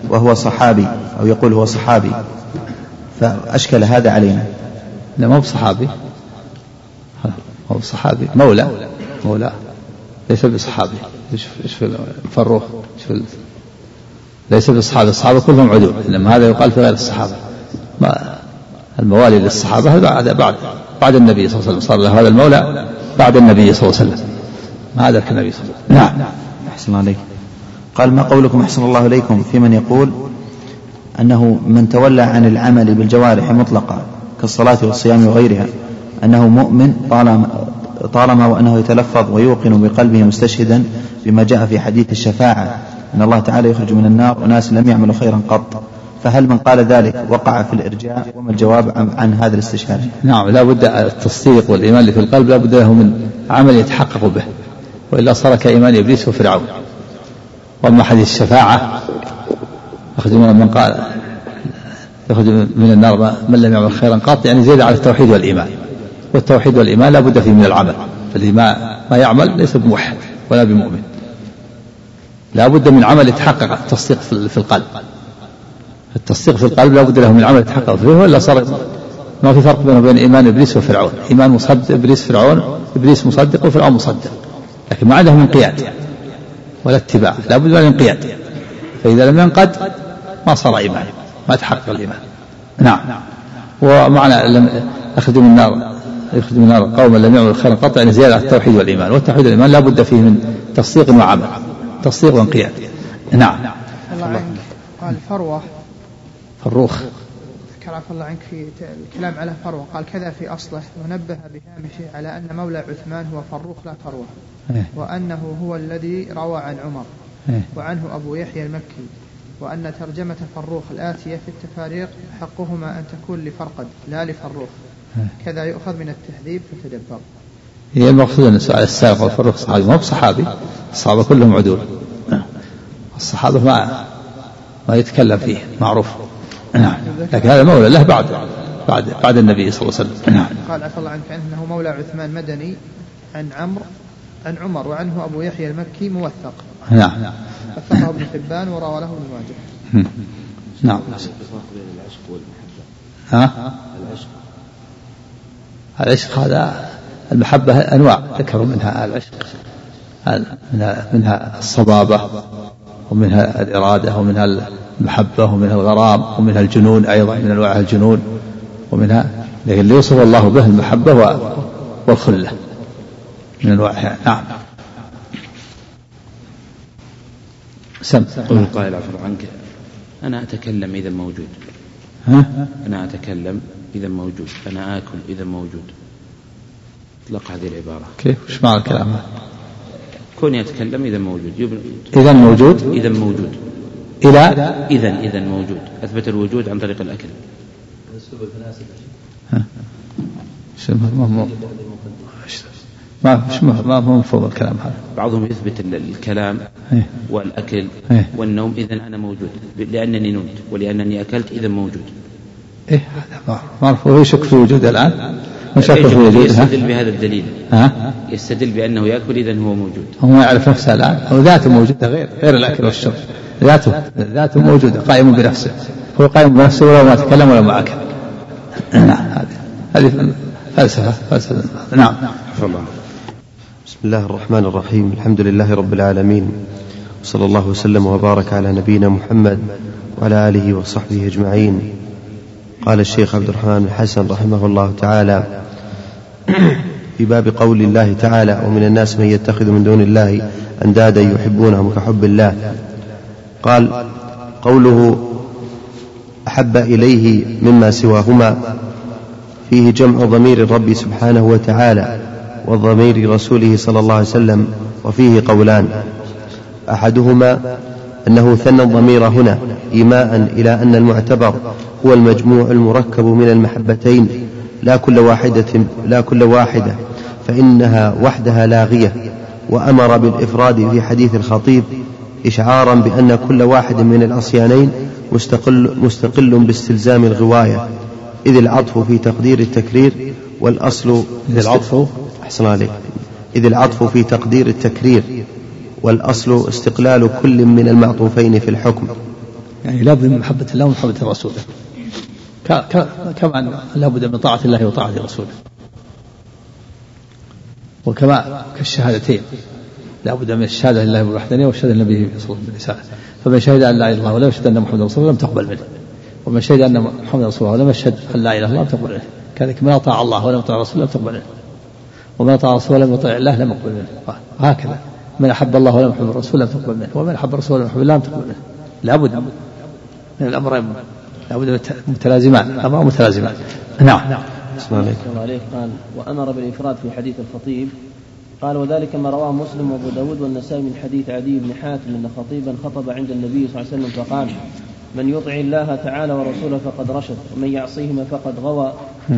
وهو صحابي أو يقول هو صحابي. فأشكل هذا علينا. لا ما هو بصحابي هو بصحابي مولى. مولى. ليس بصحابي. إيش في فروخ؟ إيش في ليس بالصحابه الصحابة كلهم عدول. إنما هذا يقال في غير الصحابة. ما الموالي للصحابة بعد بعد بعد النبي صلى الله عليه وسلم. صار له هذا المولى. بعد النبي صلى الله عليه وسلم. ما أدرك النبي صلى الله عليه وسلم. نعم. أحسن عليك. قال ما قولكم أحسن الله إليكم في من يقول أنه من تولى عن العمل بالجوارح مطلقا كالصلاة والصيام وغيرها أنه مؤمن طالما طالما وأنه يتلفظ ويوقن بقلبه مستشهدا بما جاء في حديث الشفاعة أن الله تعالى يخرج من النار أناس لم يعملوا خيرا قط فهل من قال ذلك وقع في الإرجاء وما الجواب عن, هذا الاستشهاد؟ نعم لا بد التصديق والإيمان اللي في القلب لا بد له من عمل يتحقق به. وإلا صار كإيمان إبليس وفرعون. وأما حديث الشفاعة يخرج من قال يخرج من النار من لم يعمل خيرا قط يعني زيد على التوحيد والإيمان. والتوحيد والإيمان لا بد فيه من العمل. فالذي ما ما يعمل ليس بموحد ولا بمؤمن. لا بد من عمل يتحقق التصديق في القلب. التصديق في القلب لابد له من عمل يتحقق فيه ولا صار ما في فرق بينه وبين إيمان إبليس وفرعون. إيمان مصدق إبليس فرعون إبليس مصدق وفرعون مصدق. لكن ما عندهم انقياد ولا اتباع لابد من الانقياد. فإذا لم ينقد ما صار إيمان ما تحقق الإيمان. نعم. ومعنى لم اخرج من النار يخرج من النار قوما لم يعملوا خيرا قط يعني زيادة على التوحيد والإيمان. والتوحيد والإيمان لا بد فيه من تصديق وعمل تصديق وانقياد. نعم. الله قال فروه فروخ ذكر عفى الله عنك في الكلام على فروة قال كذا في أصله. ونبه بهامشه على أن مولى عثمان هو فروخ لا فروة. إيه. وأنه هو الذي روى عن عمر. إيه. وعنه أبو يحيى المكي. وأن ترجمة فروخ الآتية في التفاريق حقهما أن تكون لفرقد لا لفروخ. إيه. كذا يؤخذ من التهذيب فتدبر. هي المقصود أن السائق والفروخ صحابي. ما هو صحابي الصحابة كلهم عدول. الصحابة ما ما يتكلم فيه معروف. نعم. لكن هذا مولى له بعد بعد بعد النبي صلى الله عليه وسلم. نعم. قال عفى الله عنك أنه مولى عثمان مدني عن عمرو عن عمر وعنه أبو يحيى المكي موثق. نعم. وثقه ابن حبان وروى له ابن ماجه. نعم. ها؟ العشق العشق هذا المحبة أنواع ذكروا منها العشق منها, منها الصبابة ومنها الإرادة ومنها المحبة ومنها الغرام ومنها الجنون أيضا من أنواع الجنون ومنها لكن اللي يوصف الله به المحبة والخلة من أنواعها. نعم. سم. قول القائل عفوا عنك أنا أتكلم إذا موجود. ها؟ أنا أتكلم إذا موجود. أنا آكل إذا موجود. اطلق هذه العبارة. كيف؟ وش معنى الكلام؟ كوني أتكلم إذا موجود. إذا موجود؟ إذا موجود. إلى إذا إذا موجود. أثبت الوجود عن طريق الأكل. ها؟ شو ما ما ما مفهوم الكلام هذا. بعضهم يثبت ال- الكلام إيه. والأكل إيه. والنوم إذا أنا موجود. لأنني نمت ولأنني أكلت إذا موجود. إيه هذا ما- معروف هو يشك في وجوده الآن؟ وشك في وجوده يستدل؟ بهذا الدليل. ها؟ يستدل بأنه يأكل إذا هو موجود. هو ما يعرف نفسه الآن. هو ذاته موجودة غير غير الأكل والشرب. ذاته ذاته موجودة قائم بنفسه. هو قائم بنفسه ولا ما تكلم ولا ما أكل نعم هذه هذه فلسفة فلسفة. نعم. بسم الله الرحمن الرحيم. الحمد لله رب العالمين. وصلى الله وسلم وبارك على نبينا محمد وعلى آله وصحبه أجمعين. قال الشيخ عبد الرحمن الحسن رحمه الله تعالى في باب قول الله تعالى ومن الناس من يتخذ من دون الله أندادا يحبونهم كحب الله. قال قوله أحب إليه مما سواهما فيه جمع ضمير الرب سبحانه وتعالى وضمير رسوله صلى الله عليه وسلم وفيه قولان. أحدهما أنه ثنى الضمير هنا ايماء إلى أن المعتبر هو المجموع المركب من المحبتين. لا كل واحدة لا كل واحدة فإنها وحدها لاغية وأمر بالإفراد في حديث الخطيب اشعارا بأن كل واحد من العصيانين مستقل مستقل باستلزام الغواية إذ العطف في تقدير التكرير والأصل إذ العطف؟ أحسن عليك. إذ العطف في تقدير التكرير والأصل استقلال كل من المعطوفين في الحكم. يعني لابد من محبة الله ومحبة ك- كما أن لابد من طاعة الله وطاعة رسوله. وكما كالشهادتين. لابد من الشهادة لله بالوحدانية والشهادة للنبي صلى الله عليه وسلم. بالرسالة فمن شهد أن لا إله إلا الله ولم يشهد أن محمدا رسول الله لم تقبل منه. ومن شهد أن محمدا رسول الله ولم يشهد أن لا إله إلا الله لم تقبل منه. كذلك من أطاع الله ولم يطع الرسول لم تقبل منه. ومن أطاع الرسول ولم يطع الله لم يقبل منه. هكذا. من أحب الله ولم يحب الرسول لم تقبل منه. ومن أحب الرسول ولم يحب الله لم تقبل منه. لابد من الأمرين لابد من متلازمان الأمر متلازمان نعم. اسمع عليك الله عليه قال وأمر بالإفراد في حديث الخطيب قال وذلك ما رواه مسلم وأبو داود والنسائي من حديث عدي بن حاتم إن خطيبا خطب عند النبي صلى الله عليه وسلم فقال من يطع الله تعالى ورسوله فقد رشد ومن يعصيهما فقد غوى.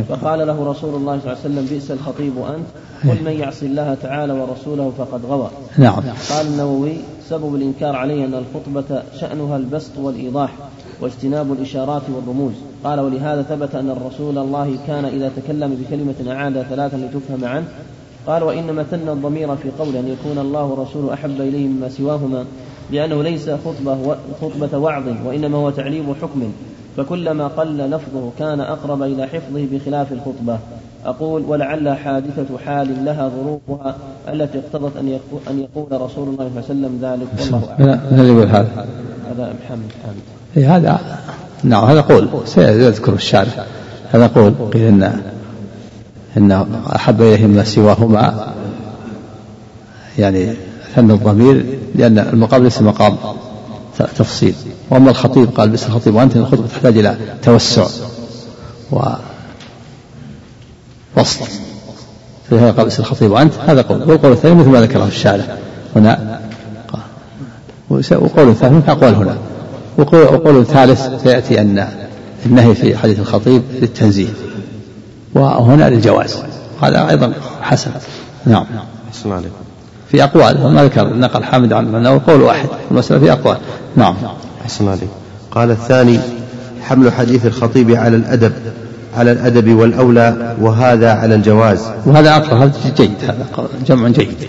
فقال له رسول الله صلى الله عليه وسلم بئس الخطيب أنت قل من يعصي الله تعالى ورسوله فقد غوى. نعم. قال النووي سبب الإنكار عليه أن الخطبة شأنها البسط والإيضاح واجتناب الإشارات والرموز. قال ولهذا ثبت أن الرسول الله كان إذا تكلم بكلمة أعاد ثلاثا لتفهم عنه قال وإنما ثنى الضمير في قول أن يكون الله ورسوله أحب إليه مما سواهما لأنه ليس خطبة خطبة وعظ وإنما هو تعليم حكم فكلما قل لفظه كان أقرب إلى حفظه بخلاف الخطبة. أقول ولعل حادثة حال لها ظروفها التي اقتضت أن يقول, أن يقول رسول الله صلى الله عليه وسلم ذلك. والله أعلم. اللي يقول هذا؟ هذا محمد حامد إيه هذا نعم هذا قول. سيذكر الشارع هذا قول. قيل ان إن احب اليه ما سواهما. يعني ثنى الضمير لأن المقام ليس مقام تفصيل. وأما الخطيب قال بس الخطيب وأنت الخطبة تحتاج إلى توسع ووسط في هذا قبس الخطيب وأنت هذا قول. والقول الثاني مثل ما ذكره الشارع هنا. وقول ثاني أقوال هنا. وقول ثالث سيأتي أن النهي في حديث الخطيب للتنزيه. وهنا للجواز. هذا أيضا حسن. نعم. عليكم. في أقوال. ما ذكر نقل حامد عن أنه قول واحد. المسألة في أقوال. نعم. أحسن عليكم. قال الثاني حمل حديث الخطيب على الأدب على الأدب والأولى وهذا على الجواز. وهذا أقرأ هذا جيد. هذا جمع جيد.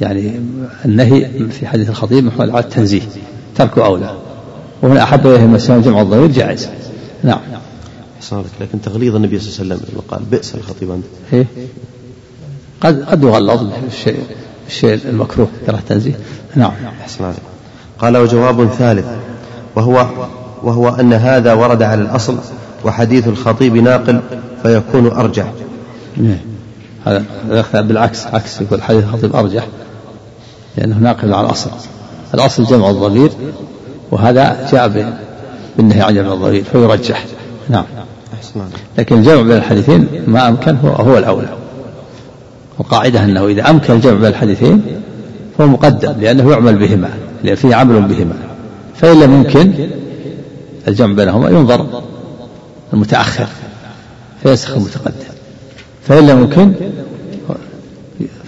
يعني النهي في حديث الخطيب محمول على التنزيه. تركه أولى. وهنا أحب إليه المسلم جمع الضمير جائز. نعم. صارت لكن تغليظ النبي صلى الله عليه وسلم قال بئس الخطيب أنت. إيه؟ قد قد يغلظ الشيء الشيء المكروه ترى التنزيه. نعم. أحسن عليك. قال وجواب ثالث وهو وهو أن هذا ورد على الأصل وحديث الخطيب ناقل فيكون أرجح. إيه. هذا بالعكس عكس يقول حديث الخطيب أرجح لأنه ناقل على الأصل. الأصل جمع الضمير وهذا جاء بالنهي عن جمع الضمير فيرجح نعم. لكن الجمع بين الحديثين ما أمكن هو, هو الأولى. القاعدة أنه إذا أمكن الجمع بين الحديثين فهو مقدم لأنه يعمل بهما لأن فيه عمل بهما. فإن لم يمكن الجمع بينهما ينظر المتأخر فيسخ المتقدم. فإن لم يمكن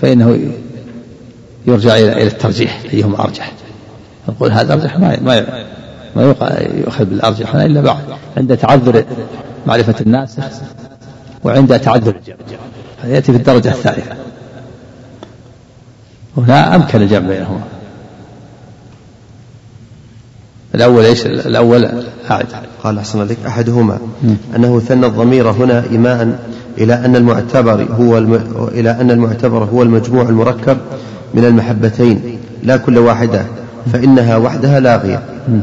فإنه يرجع إلى الترجيح أيهما أرجح؟ نقول هذا أرجح ما ما ما يؤخذ بالأرجح هنا إلا بعد. عند تعذر معرفة الناس وعند تعذر. هذا يأتي في الدرجة الثالثة. هنا أمكن الجمع بينهما. الأول إيش؟ الأول أعد. قال أحسن عليك أحدهما أنه ثنى الضمير هنا إيماء إلى أن المعتبر هو الم... إلى أن المعتبر هو المجموع المركب من المحبتين لا كل واحدة فإنها وحدها لاغية.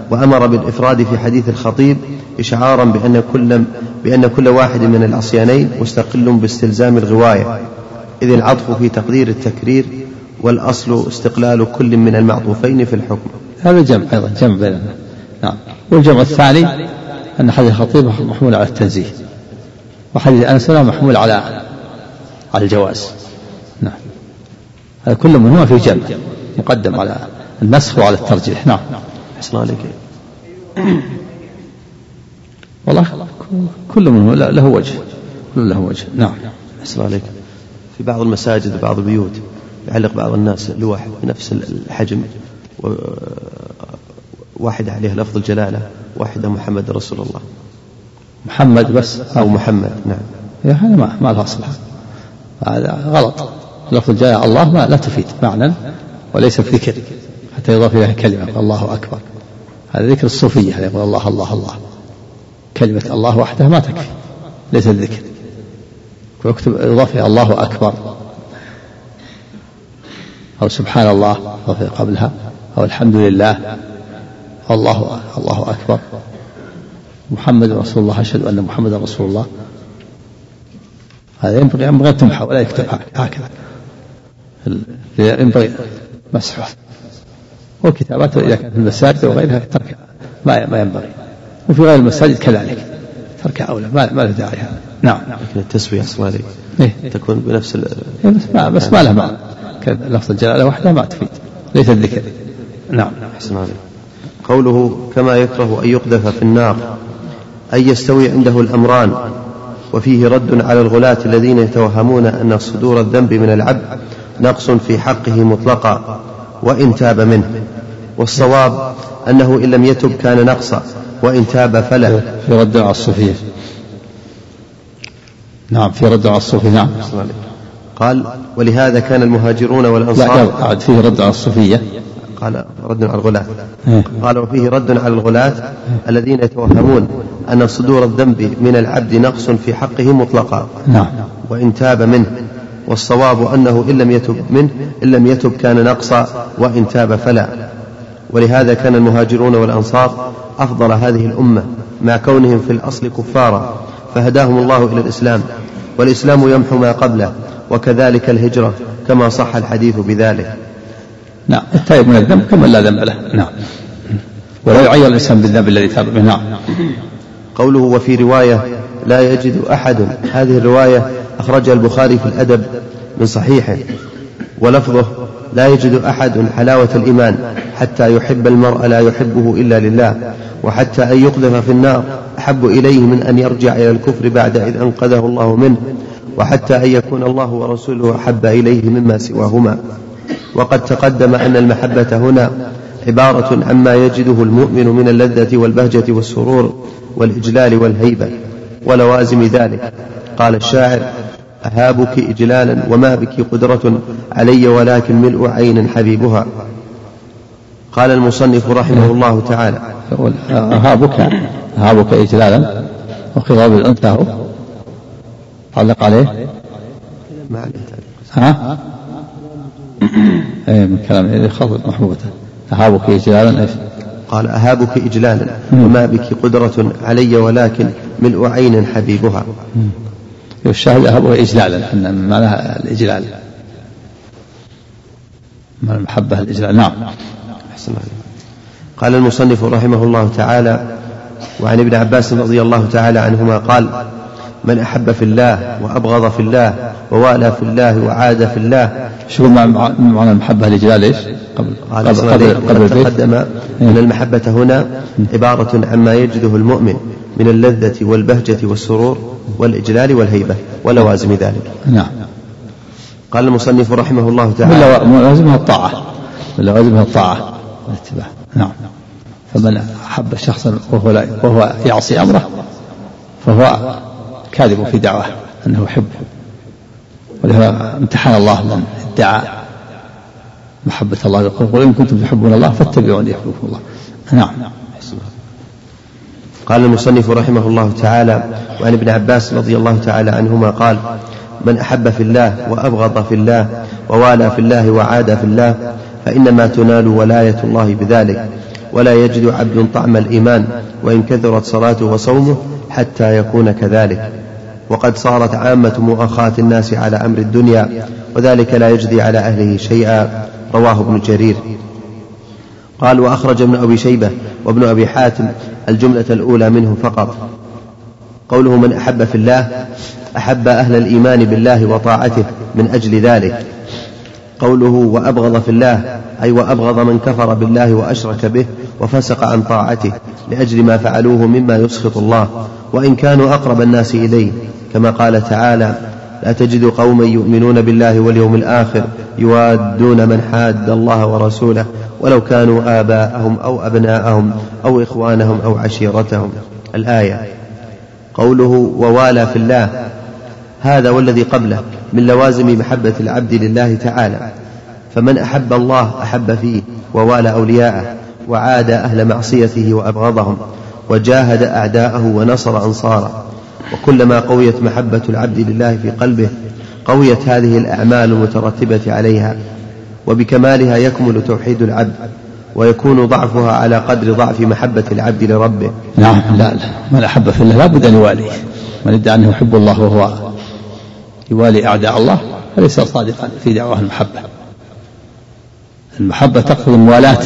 وأمر بالإفراد في حديث الخطيب إشعارا بأن كل بأن كل واحد من العصيانين مستقل باستلزام الغواية إذ العطف في تقدير التكرير والأصل استقلال كل من المعطوفين في الحكم. هذا جمع أيضا جمع بيننا نعم. والجمع الثاني أن حديث الخطيب محمول على التنزيه وحديث أنس محمول على على الجواز. نعم. هذا كل منهما في جمع مقدم على النسخ وعلى الترجيح. نعم. عليك. والله كل منه له وجه. كل له وجه. نعم. أحسن عليك. في بعض المساجد وبعض البيوت يعلق بعض الناس لوح بنفس الحجم واحدة عليها لفظ الجلالة واحدة محمد رسول الله. محمد بس؟ أو محمد نعم. يا هذا ما ما له أصل. هذا غلط. لفظ الجلالة الله ما لا تفيد معنى وليس ذكر. حتى يضاف إليها كلمة الله أكبر. هذا ذكر الصوفية يقول الله الله الله. كلمة الله وحدها ما تكفي ليس الذكر. ويكتب إضافة الله أكبر. أو سبحان الله قبلها. أو الحمد لله. الله الله أكبر. محمد رسول الله أشهد أن محمدا رسول الله. هذا ينبغي أن تمحى ولا يكتب هكذا. ينبغي مسحه. وكتابته إذا كانت في المساجد وغيرها ترك ما ما ينبغي. وفي غير المساجد كذلك. ترك أولى ما, ما له داعي. هذا نعم. لكن التسوية أصلا إيه؟ تكون بنفس ال... إيه بس ما بس ما له معنى. لفظ الجلالة وحده ما تفيد. ليس الذكر. نعم. أحسن عليك. قوله كما يكره أن يقذف في النار أن يستوي عنده الأمران وفيه رد على الغلاة الذين يتوهمون أن صدور الذنب من العبد نقص في حقه مطلقا. وإن تاب منه. والصواب أنه إن لم يتب كان نقصا وإن تاب فلا في رد على الصوفية. نعم في رد على الصوفية نعم. قال ولهذا كان المهاجرون والأنصار لا فيه رد على الصوفية. قال رد على الغلاة. إيه. قال وفيه رد على الغلاة الذين يتوهمون أن صدور الذنب من العبد نقص في حقه مطلقا. نعم. وإن تاب منه. والصواب أنه إن لم يتب منه إن لم يتب كان نقصا وإن تاب فلا. ولهذا كان المهاجرون والأنصار أفضل هذه الأمة مع كونهم في الأصل كفارا فهداهم الله إلى الإسلام. والإسلام يمحو ما قبله وكذلك الهجرة كما صح الحديث بذلك. نعم. التائب من الذنب كمن لا ذنب له. نعم. ولا يعير الإنسان بالذنب الذي تاب منه نعم. قوله وفي رواية لا يجد أحد هذه الرواية أخرجها البخاري في الأدب من صحيحه ولفظه لا يجد أحد حلاوة الإيمان حتى يحب المرء لا يحبه إلا لله وحتى أن يقذف في النار أحب إليه من أن يرجع إلى الكفر بعد إذ أنقذه الله منه وحتى أن يكون الله ورسوله أحب إليه مما سواهما. وقد تقدم أن المحبة هنا عبارة عما يجده المؤمن من اللذة والبهجة والسرور والإجلال والهيبة ولوازم ذلك. قال الشاعر أهابك إجلالا وما بك قدرة علي ولكن ملء عين حبيبها. قال المصنف رحمه الله تعالى أهابك أهابك إجلالا وخضاب الأنثى. هو علق عليه ما ها؟ إيه من كلام خاطب محبوبته أهابك إجلالا إيش؟ قال أهابك إجلالا وما بك قدرة علي ولكن ملء عين حبيبها. الشاهد أهابك إجلالا أن معناها الإجلال. من المحبة الإجلال. نعم. أحسن الله قال المصنف رحمه الله تعالى وعن ابن عباس رضي الله تعالى عنهما قال من أحب في الله وأبغض في الله ووالى في الله وعاد في الله. شو معنى المحبة الإجلال إيش؟ قبل قبل, قبل, قبل تقدم أن إيه. المحبة هنا عبارة عما يجده المؤمن من اللذة والبهجة والسرور والإجلال والهيبة ولوازم ذلك. نعم. قال المصنف رحمه الله تعالى من لوازمها الطاعة. من لوازمها الطاعة. والاتباع نعم. فمن أحب شخصا وهو, وهو يعصي أمره فهو كاذب في دعواه أنه يحبه ولهذا امتحن الله من ادعى محبة الله يقول إن كنتم تحبون الله فاتبعوني يحببكم الله. نعم. قال المصنف رحمه الله تعالى وعن ابن عباس رضي الله تعالى عنهما قال من أحب في الله وأبغض في الله ووالى في الله وعاد في الله فإنما تنال ولاية الله بذلك ولا يجد عبد طعم الإيمان وإن كثرت صلاته وصومه حتى يكون كذلك. وقد صارت عامة مؤاخاة الناس على أمر الدنيا وذلك لا يجدي على أهله شيئا. رواه ابن جرير. قال وأخرج ابن أبي شيبة وابن أبي حاتم الجملة الأولى منه فقط. قوله من أحب في الله أحب أهل الإيمان بالله وطاعته من أجل ذلك قوله وأبغض في الله أي وأبغض من كفر بالله وأشرك به وفسق عن طاعته لأجل ما فعلوه مما يسخط الله وإن كانوا أقرب الناس إليه كما قال تعالى لا تجد قوما يؤمنون بالله واليوم الآخر يوادون من حاد الله ورسوله ولو كانوا آباءهم أو أبناءهم أو إخوانهم أو عشيرتهم. الآية قوله ووالى في الله هذا والذي قبله من لوازم محبة العبد لله تعالى فمن أحب الله أحب فيه ووالى أولياءه وعاد أهل معصيته وأبغضهم. وجاهد أعداءه ونصر أنصاره. وكلما قويت محبة العبد لله في قلبه قويت هذه الأعمال المترتبة عليها. وبكمالها يكمل توحيد العبد ويكون ضعفها على قدر ضعف محبة العبد لربه. نعم لا لا من أحب في الله لابد أن يواليه. من ادعى أنه يحب الله وهو يوالي أعداء الله فليس صادقا في دعواه المحبة. المحبة تقتضي موالاة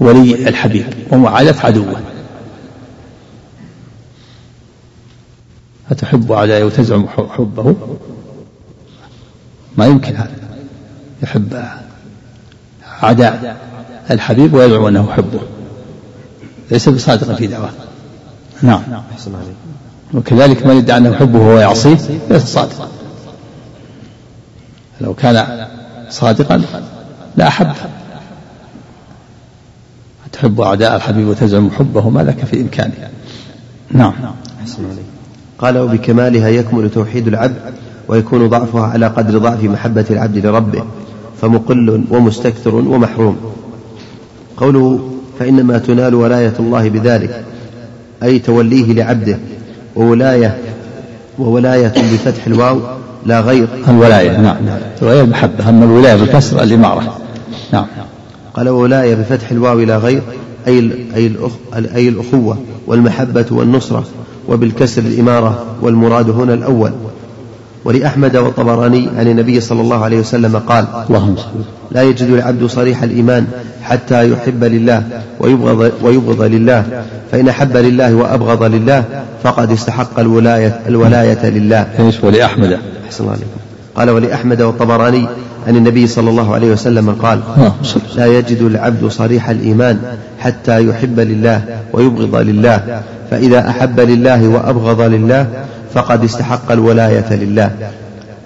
ولي الحبيب ومعاداة عدوه أتحب أعدائي وتزعم حبه؟ ما يمكن هذا. يحب أعداء الحبيب ويدعو أنه يحبه ليس بصادق في دعواه نعم. وكذلك من يدعي أنه يحبه وهو يعصيه ليس صادقا. لو كان صادقا لا أحبه تحب أعداء الحبيب وتزعم حبه ما لك في إمكانه نعم. قال وبكمالها يكمل توحيد العبد ويكون ضعفها على قدر ضعف محبة العبد لربه فمقل ومستكثر ومحروم. قوله فإنما تنال ولاية الله بذلك أي توليه لعبده وولاية وولاية بفتح الواو لا غير. الولاية نعم. الولاية المحبة أما الولاية بالكسر الإمارة. نعم. قال ولاية بفتح الواو لا غير أي أي الأخ أي الأخوة والمحبة والنصرة وبالكسر الإمارة والمراد هنا الأول. ولأحمد والطبراني عن النبي صلى الله عليه وسلم قال اللهم لا يجد العبد صريح الإيمان حتى يحب لله ويبغض, ويبغض لله فإن أحب لله وأبغض لله فقد استحق الولاية, الولاية لله. ولأحمد؟ أحسن الله عليكم. قال ولأحمد والطبراني عن النبي صلى الله عليه وسلم قال لا يجد العبد صريح الإيمان حتى يحب لله ويبغض لله. فإذا أحب لله وأبغض لله فقد استحق الولاية لله.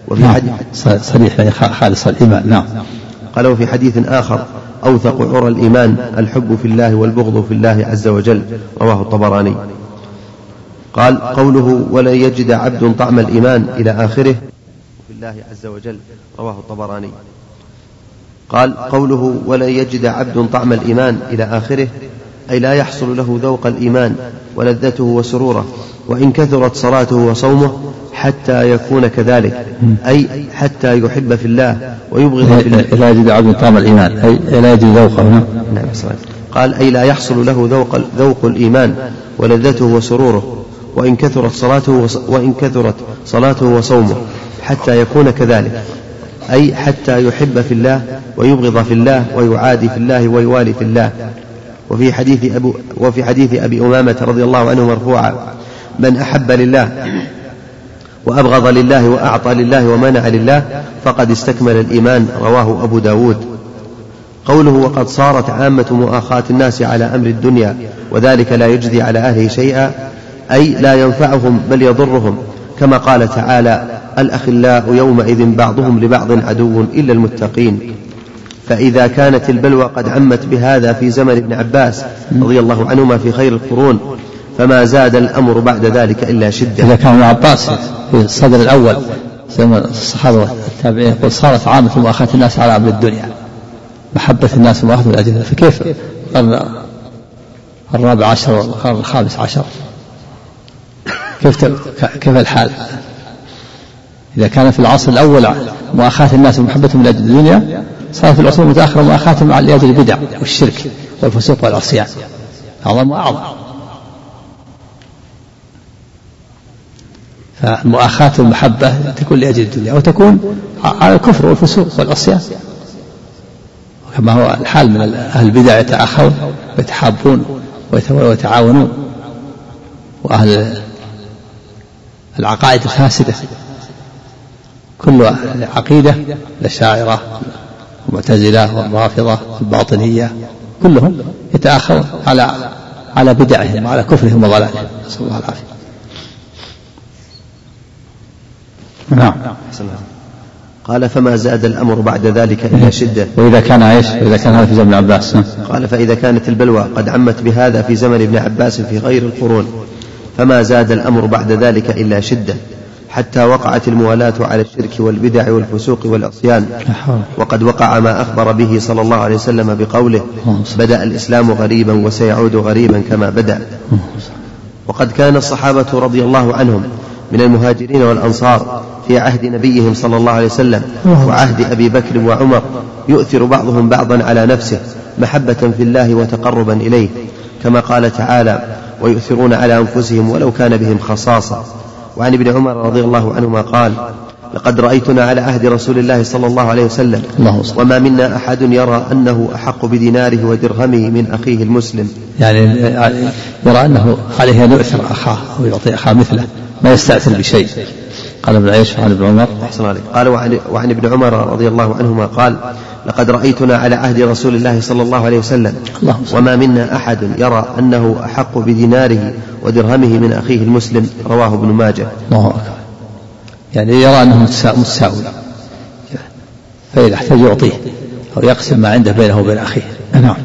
وفي نعم. حديث صريح خالص الإيمان. نعم. قال وفي حديث آخر أوثق عرى الإيمان الحب في الله والبغض في الله عز وجل. رواه الطبراني. قال قوله ولن يجد عبد طعم الإيمان إلى آخره الله عز وجل رواه الطبراني. قال قوله ولن يجد عبد طعم الإيمان إلى آخره أي لا يحصل له ذوق الإيمان ولذته وسروره وإن كثرت صلاته وصومه حتى يكون كذلك أي حتى يحب في الله ويبغض في الله. لا يجد عبد طعم الإيمان أي لا يجد ذوقه نعم قال أي لا يحصل له ذوق, ذوق الإيمان ولذته وسروره وإن كثرت صلاته وإن كثرت صلاته وصومه حتى يكون كذلك. أي حتى يحب في الله ويبغض في الله ويعادي في الله ويوالي في الله. وفي حديث أبو وفي حديث أبي أمامة رضي الله عنه مرفوعا من أحب لله وأبغض لله وأعطى لله ومنع لله فقد استكمل الإيمان. رواه أبو داود. قوله وقد صارت عامة مؤاخاة الناس على أمر الدنيا وذلك لا يجزي على أهله شيئا أي لا ينفعهم بل يضرهم. كما قال تعالى الأخلاء يومئذ بعضهم لبعض عدو إلا المتقين. فإذا كانت البلوى قد عمت بهذا في زمن ابن عباس رضي الله عنهما في خير القرون فما زاد الأمر بعد ذلك إلا شدة. إذا كان ابن عباس في الصدر الأول زمن الصحابة والتابعين يقول صارت عامة مؤاخاة الناس على أمر الدنيا. محبة الناس مؤاخاة الأجهزة. فكيف؟ القرن الرابع عشر والقرن الخامس عشر. كيف كيف الحال؟ إذا كان في العصر الأول مؤاخاة الناس ومحبتهم لأجل الدنيا صار في العصور المتأخرة مؤاخاة مع لأجل البدع والشرك والفسوق والعصيان. أعظم وأعظم. فمؤاخاة المحبة تكون لأجل الدنيا وتكون على الكفر والفسوق والعصيان. كما هو الحال من أهل البدع يتأخرون ويتحابون ويتعاونون وأهل العقائد الفاسدة. كل العقيدة الأشاعرة المعتزلة والرافضة الباطنية كلهم يتآخرون على على بدعهم وعلى كفرهم وضلالهم. نسأل الله العافية. نعم. قال فما زاد الأمر بعد ذلك إلا شدة. وإذا كان إيش؟ وإذا كان هذا في زمن عباس. قال فإذا كانت البلوى قد عمت بهذا في زمن ابن عباس في غير القرون. فما زاد الأمر بعد ذلك إلا شدة حتى وقعت الموالاة على الشرك والبدع والفسوق والعصيان. وقد وقع ما أخبر به صلى الله عليه وسلم بقوله بدأ الإسلام غريبا وسيعود غريبا كما بدأ. وقد كان الصحابة رضي الله عنهم من المهاجرين والأنصار في عهد نبيهم صلى الله عليه وسلم وعهد أبي بكر وعمر يؤثر بعضهم بعضا على نفسه محبة في الله وتقربا إليه كما قال تعالى ويؤثرون على أنفسهم ولو كان بهم خصاصة. وعن ابن عمر رضي الله عنهما قال لقد رأيتنا على عهد رسول الله صلى الله عليه وسلم وما منا أحد يرى أنه أحق بديناره ودرهمه من أخيه المسلم. يعني يرى أنه عليه أن يؤثر أخاه ويعطي أخاه مثله ما يستأثر بشيء. قال ابن عيش عن ابن عمر. أحسن عليك. قال وعن, وعن ابن عمر رضي الله عنهما قال لقد رأيتنا على عهد رسول الله صلى الله عليه وسلم. وما منا أحد يرى أنه أحق بديناره ودرهمه من أخيه المسلم رواه ابن ماجه. الله أكبر. يعني يرى أنه متساوي. فإذا احتاج يعطيه أو يقسم ما عنده بينه وبين أخيه. نعم.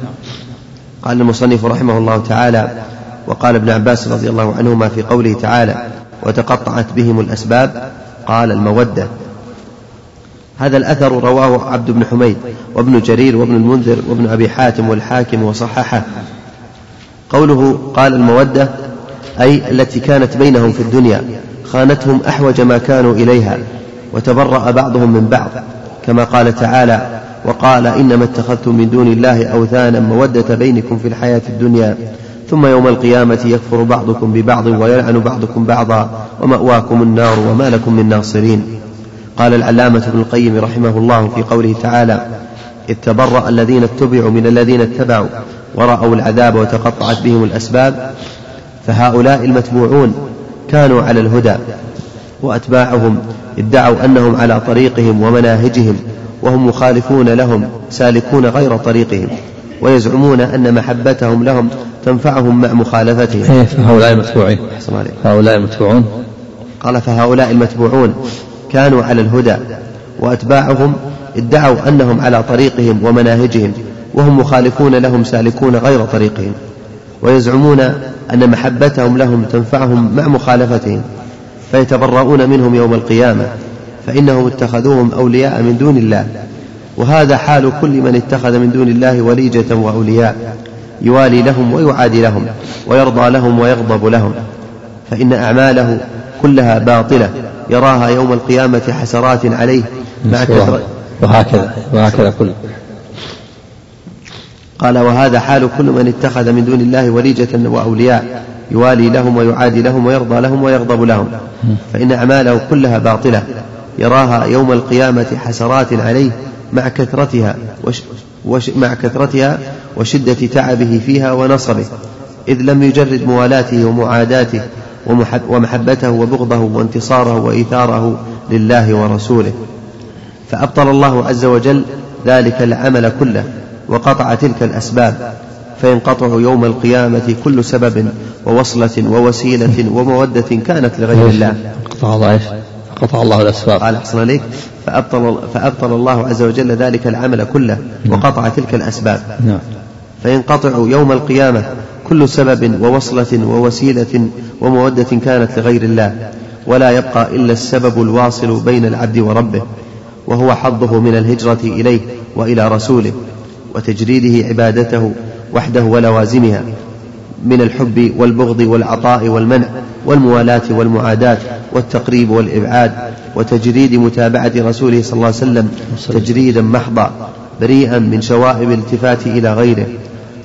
قال المصنف رحمه الله تعالى وقال ابن عباس رضي الله عنهما في قوله تعالى وتقطعت بهم الأسباب. قال المودة. هذا الأثر رواه عبد بن حميد وابن جرير وابن المنذر وابن أبي حاتم والحاكم وصححه. قوله قال المودة أي التي كانت بينهم في الدنيا خانتهم أحوج ما كانوا إليها وتبرأ بعضهم من بعض كما قال تعالى وقال إنما اتخذتم من دون الله أوثانا مودة بينكم في الحياة الدنيا ثم يوم القيامة يكفر بعضكم ببعض ويلعن بعضكم بعضا ومأواكم النار وما لكم من ناصرين. قال العلامة ابن القيم رحمه الله في قوله تعالى إذ تبرأ الذين اتبعوا من الذين اتبعوا ورأوا العذاب وتقطعت بهم الأسباب فهؤلاء المتبوعون كانوا على الهدى وأتباعهم ادعوا أنهم على طريقهم ومناهجهم وهم مخالفون لهم سالكون غير طريقهم ويزعمون أن محبتهم لهم تنفعهم مع مخالفتهم. إيه فهؤلاء المتبوعين. هؤلاء المتبوعون. قال فهؤلاء المتبوعون كانوا على الهدى وأتباعهم ادعوا أنهم على طريقهم ومناهجهم وهم مخالفون لهم سالكون غير طريقهم ويزعمون أن محبتهم لهم تنفعهم مع مخالفتهم فيتبرؤون منهم يوم القيامة فإنهم اتخذوهم أولياء من دون الله وهذا حال كل من اتخذ من دون الله وليجة وأولياء يوالي لهم ويعادي لهم ويرضى لهم ويغضب لهم فإن أعماله كلها باطلة. يراها يوم القيامة حسرات عليه مع كثرة وهكذا وهكذا كل. قال وهذا حال كل من اتخذ من دون الله وليجة وأولياء يوالي لهم ويعادي لهم ويرضى لهم ويغضب لهم. فإن أعماله كلها باطلة. يراها يوم القيامة حسرات عليه مع كثرتها وش وش مع كثرتها وشدة تعبه فيها ونصبه إذ لم يجرد موالاته ومعاداته ومحبته وبغضه وانتصاره وإيثاره لله ورسوله. فأبطل الله عز وجل ذلك العمل كله وقطع تلك الأسباب فينقطع يوم القيامة كل سبب ووصلة ووسيلة ومودة كانت لغير الله. قطع الله قطع الله الأسباب. قال أحسن عليك. فأبطل, فأبطل الله عز وجل ذلك العمل كله وقطع تلك الأسباب. نعم. فينقطع يوم القيامة كل سبب ووصلة ووسيلة ومودة كانت لغير الله ولا يبقى إلا السبب الواصل بين العبد وربه وهو حظه من الهجرة إليه وإلى رسوله وتجريده عبادته وحده ولوازمها من الحب والبغض والعطاء والمنع والموالاة والمعاداة والتقريب والإبعاد وتجريد متابعة رسوله صلى الله عليه وسلم تجريدا محضا بريئا من شوائب الالتفات إلى غيره.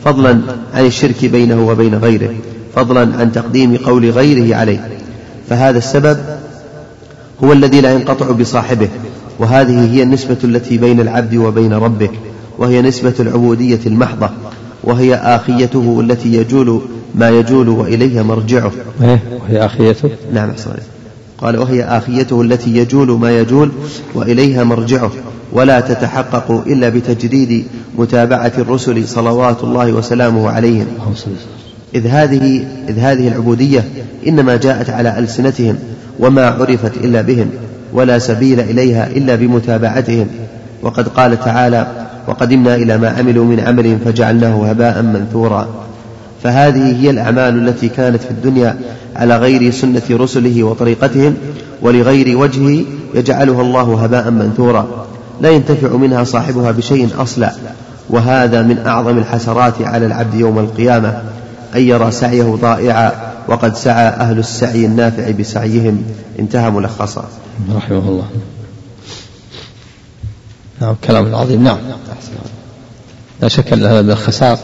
فضلا عن الشرك بينه وبين غيره فضلا عن تقديم قول غيره عليه. فهذا السبب هو الذي لا ينقطع بصاحبه وهذه هي النسبة التي بين العبد وبين ربه وهي نسبة العبودية المحضة وهي آخيته التي يجول ما يجول وإليها مرجعه. إيه، وهي آخيته؟ نعم أحسن قال وهي آخيته التي يجول ما يجول وإليها مرجعه ولا تتحقق إلا بتجريد متابعة الرسل صلوات الله وسلامه عليهم. إذ هذه إذ هذه العبودية إنما جاءت على ألسنتهم وما عرفت إلا بهم ولا سبيل إليها إلا بمتابعتهم. وقد قال تعالى وقدمنا إلى ما عملوا من عمل فجعلناه هباء منثورا. فهذه هي الأعمال التي كانت في الدنيا على غير سنة رسله وطريقتهم ولغير وجهه يجعلها الله هباء منثورا. لا ينتفع منها صاحبها بشيء أصلا وهذا من أعظم الحسرات على العبد يوم القيامة أن يرى سعيه ضائعا وقد سعى أهل السعي النافع بسعيهم. انتهى ملخصا. رحمه الله. نعم كلام عظيم. نعم. لا شك أن هذا من الخسار.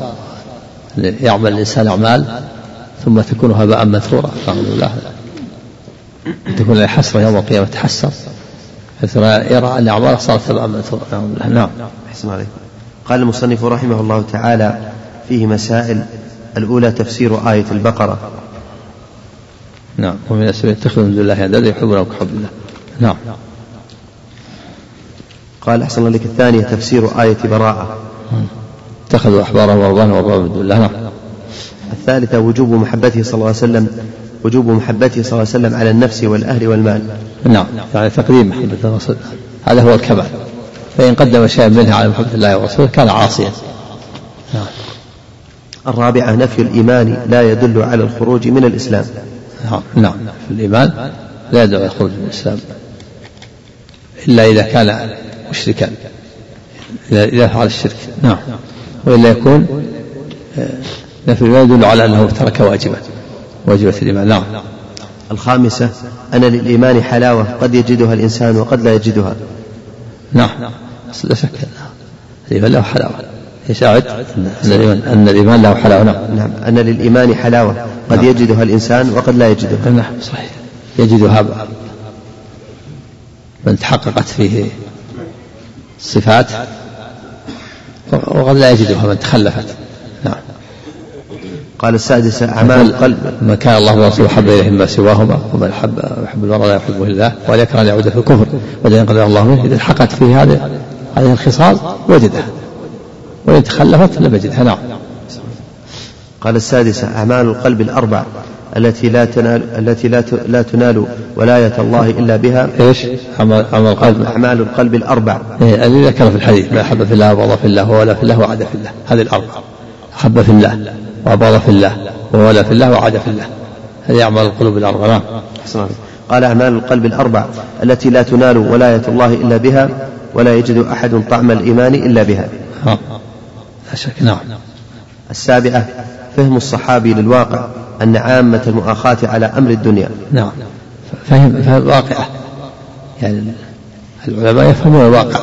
يعمل الإنسان أعمال ثم تكون هباء منثورا نعوذ بالله. تكون له حسرة يوم القيامة تحسر. حيث يرى أن أعماله صارت هباء منثورا نعوذ بالله. نعم. أحسن عليك قال المصنف رحمه الله تعالى فيه مسائل. الأولى تفسير آية البقرة. نعم. ومن الناس يتخذ من دون الله أندادا يحبونه كحب الله نعم. قال أحسن لك الثانية تفسير آية براءة. اتخذوا أحبارهم ورهبانهم واربابا من دون الله نعم. الثالثة وجوب محبته صلى الله عليه وسلم وجوب محبته صلى الله عليه وسلم على النفس والأهل والمال. نعم. يعني تقديم محبة الرسول هذا هو الكمال. فإن قدم شيئا منها على محبة الله ورسوله كان عاصيا. نعم. الرابعة نفي الإيمان لا يدل على الخروج من الإسلام. نعم. نعم. الإيمان لا يدل على الخروج من الإسلام. إلا إذا كان مشركا. إذا فعل الشرك. نعم. وإلا يكون آه، نفي ما يدل على أنه ترك واجبا واجبة الإيمان. نعم. الخامسة أن للإيمان حلاوة قد يجدها الإنسان وقد لا يجدها. نعم. لا شك. الإيمان له حلاوة. يساعد أن الإيمان له حلاوة. نعم. نعم. أن للإيمان حلاوة قد نعم. يجدها الإنسان وقد لا يجدها. نعم صحيح. يجدها من تحققت فيه صفات وقد لا يجدها من تخلفت نعم. قال السادسة أعمال القلب. من كان الله ورسوله حب إليه مما سواهما ومن حب يحب المرء لا يحبه الله ولا يكره أن يعود في الكفر ولئن قدر الله منه إذا حقت فيه هذه هذه الخصال وجدها. وإن تخلفت لم يجدها. نعم. قال السادسة أعمال القلب الأربع. التي لا تنال التي لا لا تنال ولاية الله إلا بها. إيش؟ عمل عمل القلب. أعمال القلب الأربع. إيه اللي ذكر في الحديث ما أحب في الله وبغض في الله وولى في الله وعاد في الله. هذه الأربع. أحب في الله وأبغض في الله وولى في الله وعاد في الله. هذه أعمال القلوب الأربع. نعم. قال أعمال القلب الأربع التي لا تنال ولاية الله إلا بها ولا يجد أحد طعم الإيمان إلا بها. لا شك. نعم. السابعة فهم الصحابي للواقع أن عامة المؤاخاة على أمر الدنيا. نعم. فهم فهم واقعة. يعني العلماء يفهمون الواقع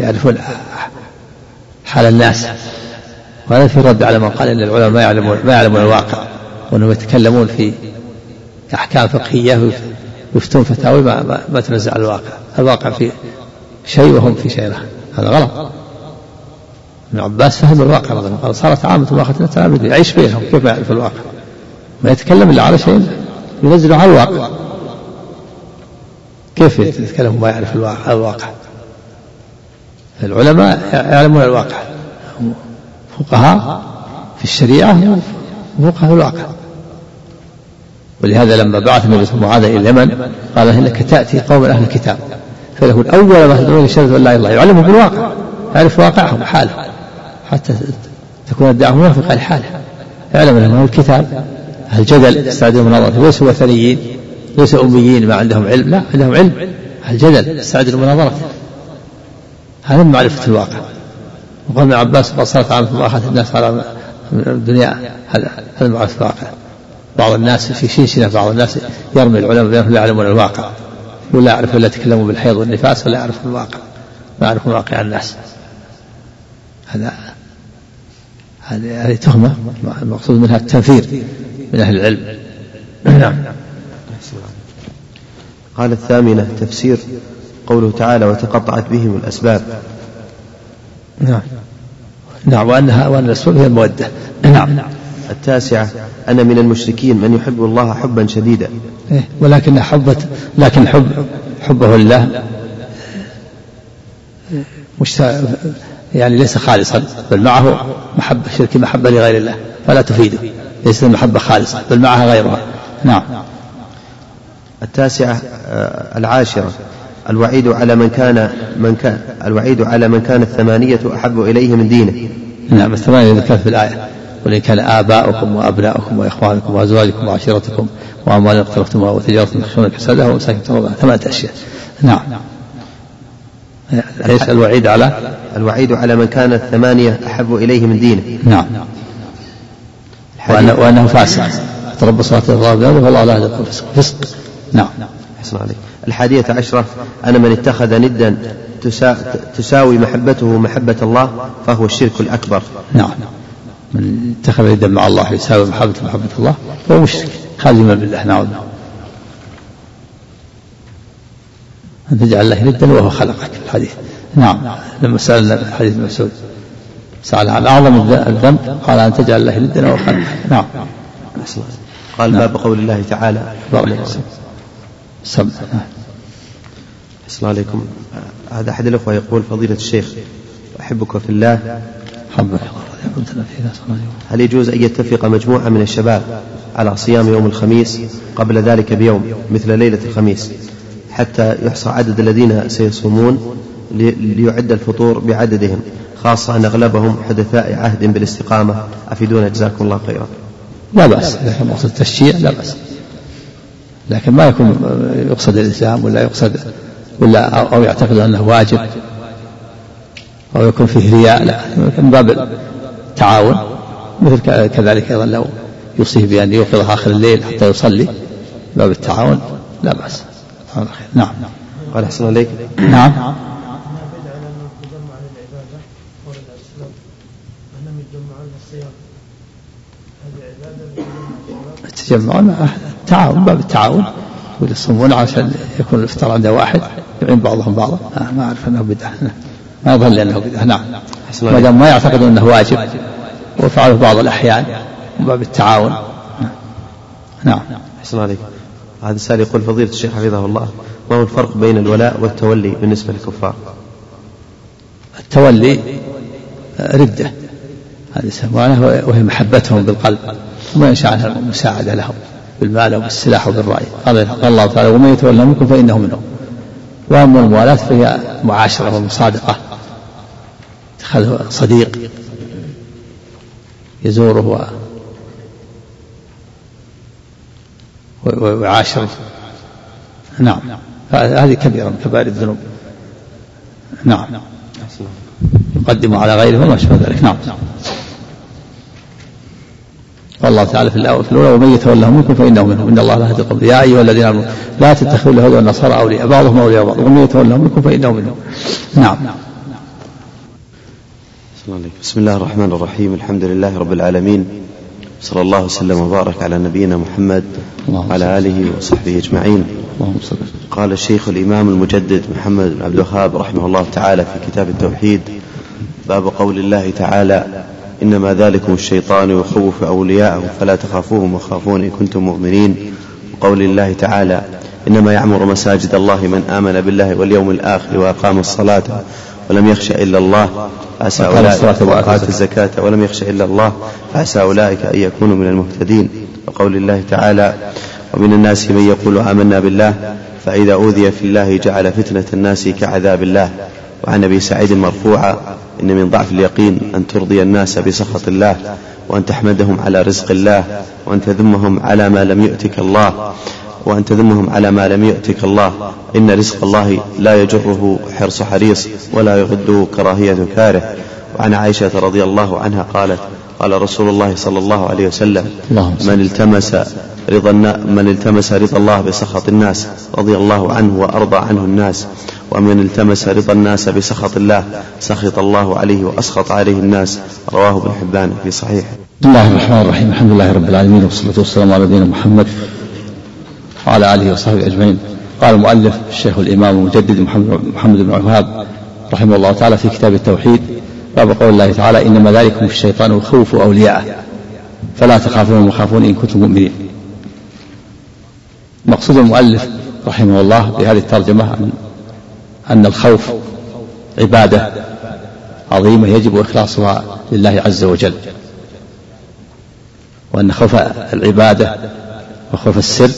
يعرفون حال الناس. وهذا في رد على من قال إن العلماء ما يعلمون ما يعلمون الواقع وإنهم يتكلمون في أحكام فقهية ويفتون فتاوي ما, ما, ما تنزع على الواقع. الواقع في شيء وهم في شيء. هذا غلط. ابن عباس فهم الواقع رضي الله عنه. صارت عامة الواقع يعيش بينهم كيف يعرف الواقع. ما يتكلم إلا على شيء ينزله على الواقع. كيف يتكلم وما يعرف الواقع؟ العلماء يعلمون الواقع. فقهاء في الشريعة وفقهاء في الواقع. ولهذا لما بعث النبي صلى معاذ إلى اليمن قال إنك تأتي قوم أهل الكتاب. فيقول اول ما تدعون أن لا إله إلا الله. يعلمهم بالواقع يعرف واقعهم وحالهم حتى تكون الدعوة موافقة لحاله يعلم انهم الكتاب الجدل يستعدون المناظرة ليسوا وثنيين ليسوا أميين ما عندهم علم. لا عندهم علم. الجدل يستعد المناظرة هذا من معرفة الواقع. وقال ابن عباس قد صارت عامة أخذت الناس على الدنيا. هذا هذا معرفة الواقع. بعض الناس في شنشنة بعض الناس يرمي العلماء بأنهم لا يعلمون الواقع. ولا يعرفون إلا يتكلموا بالحيض والنفاس ولا يعرفون الواقع. ما يعرفون واقع الناس. هذا هذه هذه تهمة المقصود منها التنفير من أهل العلم. نعم. قال الثامنة تفسير قوله تعالى وتقطعت بهم الأسباب. نعم. نعم وأنها وأن الأسباب هي المودة. نعم. التاسعة أن من المشركين من يحب الله حبا شديدا. إيه ولكن حبت لكن حب حبه لله. يعني ليس خالصا بل معه محبة شرك محبة لغير الله فلا تفيده. ليست المحبة خالصة بل معها غيرها. نعم. التاسعة آه، العاشرة الوعيد على من كان من كان الوعيد على من كان الثمانية أحب إليه من دينه. نعم الثمانية ذكرت في الآية. ولئن كان آباؤكم وأبناؤكم وإخوانكم وأزواجكم وعشيرتكم وأموال اقترفتموها وتجارة تخشون كسادها ومساكن ثمانية أشياء. نعم. ليس الوعيد على الوعيد على من كان الثمانية أحب إليه من دينه. نعم. وأنه, وأنه فاسق. تربص صلاة الله بهذا فالله لا يدخل فسق فسق نعم. حسن عليك. الحادية عشرة أن من اتخذ ندا تساوي محبته محبة الله فهو الشرك الأكبر. نعم. من اتخذ ندا مع الله يساوي محبته محبة الله فهو مشرك. خازما بالله نعوذ أن تجعل الله ندا وهو خلقك. في الحديث. نعم. لما سألنا حديث مسعود سأل عن أعظم الذنب قال أن تجعل الله ندا وهو خلقك. نعم. قال نعم. باب قول الله. تعالى سم. السلام عليكم. هذا أحد الأخوة يقول فضيلة الشيخ أحبك في الله. حبك. هل يجوز أن يتفق مجموعة من الشباب على صيام يوم الخميس قبل ذلك بيوم مثل ليلة الخميس؟ حتى يحصى عدد الذين سيصومون ليعد الفطور بعددهم خاصة أن أغلبهم حدثاء عهد بالاستقامة. أفيدونا جزاكم الله خيرا. لا بأس كان مقصد التشجيع لا بأس. لكن ما يكون يقصد الإسلام ولا يقصد ولا أو يعتقد أنه واجب أو يكون فيه رياء لا. من باب التعاون مثل كذلك أيضا لو يوصيه بأن يوقظ آخر الليل حتى يصلي باب التعاون لا بأس. نعم. قال أحسن عليك نعم. يتجمعون التعاون باب التعاون. يصومون عشان يكون الإفطار عند واحد يعين بعضهم بعضا آه ما أعرف أنه بدعة. ما أظن أنه بدعة. نعم. ما دام ما يعتقد أنه واجب وفعله بعض الأحيان من باب التعاون. نعم. أحسن عليك هذا السائل يقول فضيلة الشيخ حفظه الله ما هو الفرق بين الولاء والتولي بالنسبة للكفار؟ التولي ردة هذه سمعنا وهي محبتهم بالقلب وما ينشأ عنها المساعدة لهم بالمال وبالسلاح وبالرأي قال الله تعالى ومن يتولى منكم فإنه منهم. وأما الموالاة فهي معاشرة ومصادقة. اتخذه صديق يزوره ويعاشره نعم. هذه كبيرة من كبائر الذنوب. نعم. يقدم على غيره وما أشبه ذلك. نعم. قال الله تعالى في الأول في الأولى ومن يتولى منكم فإنه منهم. إن الله لا يهدي القوم. يا أيها الذين آمنوا لا تتخذوا اليهود والنصارى أولياء. بعضهم أولياء بعض. ومن يتولى منكم فإنه منهم. نعم. بسم الله الرحمن الرحيم. الحمد لله رب العالمين. صلى الله وسلم وبارك على نبينا محمد وعلى آله وصحبه أجمعين. قال الشيخ الإمام المجدد محمد بن عبد الوهاب رحمه الله تعالى في كتاب التوحيد باب قول الله تعالى إنما ذلكم الشيطان يخوف أولياءه فلا تخافوهم وخافون إن كنتم مؤمنين. وقول الله تعالى إنما يعمر مساجد الله من آمن بالله واليوم الآخر وأقام الصلاة ولم يخش إلا الله فعسى أولئك وآتى الزكاة. ولم يخش إلا الله فعسى أولئك أن يكونوا من المهتدين. وقول الله تعالى ومن الناس من يقول آمنا بالله فإذا أوذي في الله جعل فتنة الناس كعذاب الله. وعن أبي سعيد مرفوعا إن من ضعف اليقين أن ترضي الناس بسخط الله وأن تحمدهم على رزق الله وأن تذمهم على ما لم يؤتك الله. وأن تذمهم على ما لم يؤتك الله. إن رزق الله لا يجره حرص حريص ولا يغده كراهية كاره وعن عائشة رضي الله عنها قالت قال رسول الله صلى الله عليه وسلم من التمس رضا من التمس رضا الله بسخط الناس رضي الله عنه وأرضى عنه الناس. ومن التمس رضا الناس بسخط الله سخط الله عليه وأسخط عليه الناس. رواه ابن حبان في صحيحه. بسم الله الرحمن الرحيم. الحمد لله رب العالمين والصلاة والسلام على نبينا محمد وعلى آله وصحبه أجمعين. قال المؤلف الشيخ الإمام المجدد محمد, محمد بن الوهاب رحمه الله تعالى في كتاب التوحيد باب قول الله تعالى إنما ذلكم الشيطان يخوف أولياءه. فلا تخافون وخافون إن كنتم مؤمنين. مقصود المؤلف رحمه الله بهذه الترجمة أن أن الخوف عبادة عظيمة يجب إخلاصها لله عز وجل. وأن خوف العبادة وخوف السر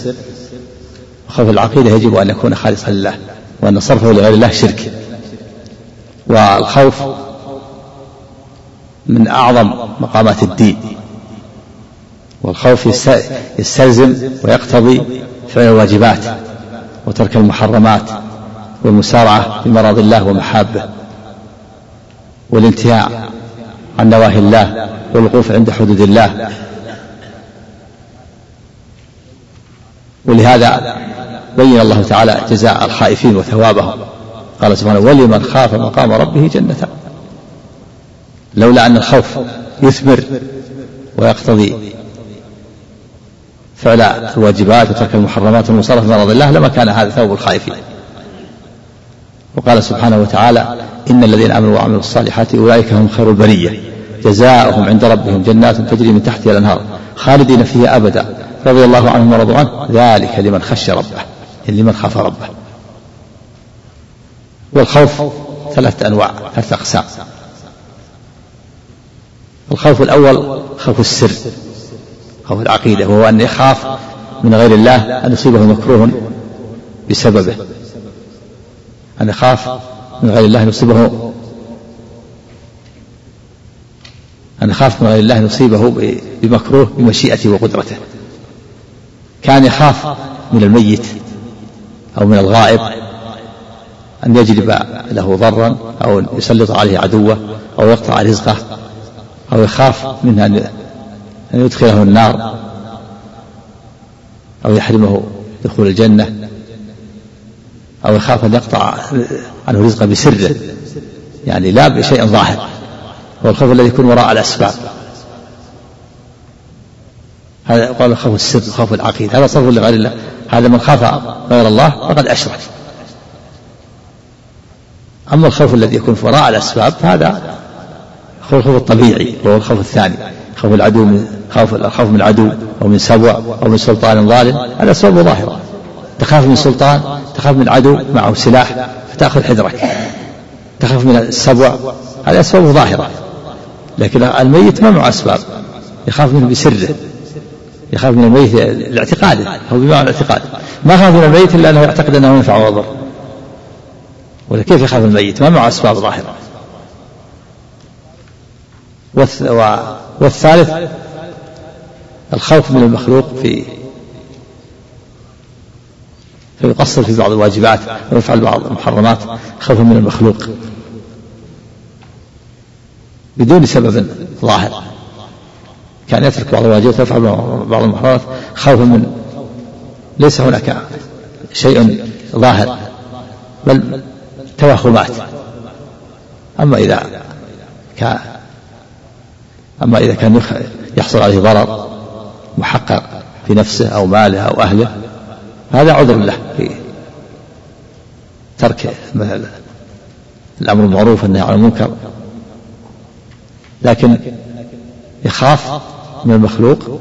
وخوف العقيدة يجب أن يكون خالصا لله وأن صرفه لغير الله شرك. والخوف من أعظم مقامات الدين. والخوف يستلزم ويقتضي فعل الواجبات وترك المحرمات والمسارعة في مرض الله ومحابه. والانتهاء عن نواهي الله والوقوف عند حدود الله. ولهذا بين الله تعالى جزاء الخائفين وثوابهم. قال سبحانه ولمن خاف مقام ربه جنتان. لولا أن الخوف يثمر ويقتضي فعل الواجبات وترك المحرمات والمصارفة في مرض الله لما كان هذا ثوب الخائفين. وقال سبحانه وتعالى إن الذين آمنوا وعملوا الصالحات أولئك هم خير البرية. جزاؤهم عند ربهم جنات تجري من تحتها الأنهار خالدين فيها أبدا. رضي الله عنهم ورضوا عنه ذلك لمن خشي ربه لمن خاف ربه. والخوف ثلاثة أنواع ثلاثة أقسام. الخوف الأول خوف السر خوف العقيدة وهو أن يخاف من غير الله أن يصيبه مكروه بسببه. أن يخاف من غير الله أن يصيبه أن يخاف من غير الله أن يصيبه بمكروه بمشيئته وقدرته. كان يخاف من الميت أو من الغائب أن يجلب له ضرا أو يسلط عليه عدوه أو يقطع رزقه أو يخاف من أن يدخله النار أو يحرمه دخول الجنة أو يخاف أن يقطع عنه رزقه بسره يعني لا بشيء ظاهر هو الخوف الذي يكون وراء الأسباب. هذا قال خوف السر خوف العقيدة. هذا صرف لغير الله. هذا من خاف غير الله فقد أشرك. أما الخوف الذي يكون وراء الأسباب فهذا هو الخوف الطبيعي وهو الخوف الثاني. خوف العدو من خوف الخوف من العدو أو من سبع أو من سلطان ظالم. هذا أسباب ظاهرة تخاف من سلطان تخاف من عدو معه سلاح فتأخذ حذرك. تخاف من السبع هذه أسباب ظاهرة لكن الميت ما معه أسباب. يخاف منه بسره. يخاف من الميت لاعتقاده أو بمعنى الاعتقاد. ما خاف من الميت إلا أنه يعتقد أنه ينفع ويضر. ولا كيف يخاف الميت؟ ما معه أسباب ظاهرة. والثالث الخوف من المخلوق في فيقصر في بعض الواجبات ويفعل بعض المحرمات خوفا من المخلوق. بدون سبب ظاهر. كان يترك بعض الواجبات ويفعل بعض المحرمات خوفا من ليس هناك شيء ظاهر بل توهمات أما إذا كان أما إذا كان يحصل عليه ضرر محقق في نفسه أو ماله أو أهله هذا عذر له في ترك الأمر بالمعروف والنهي عن المنكر. لكن يخاف من المخلوق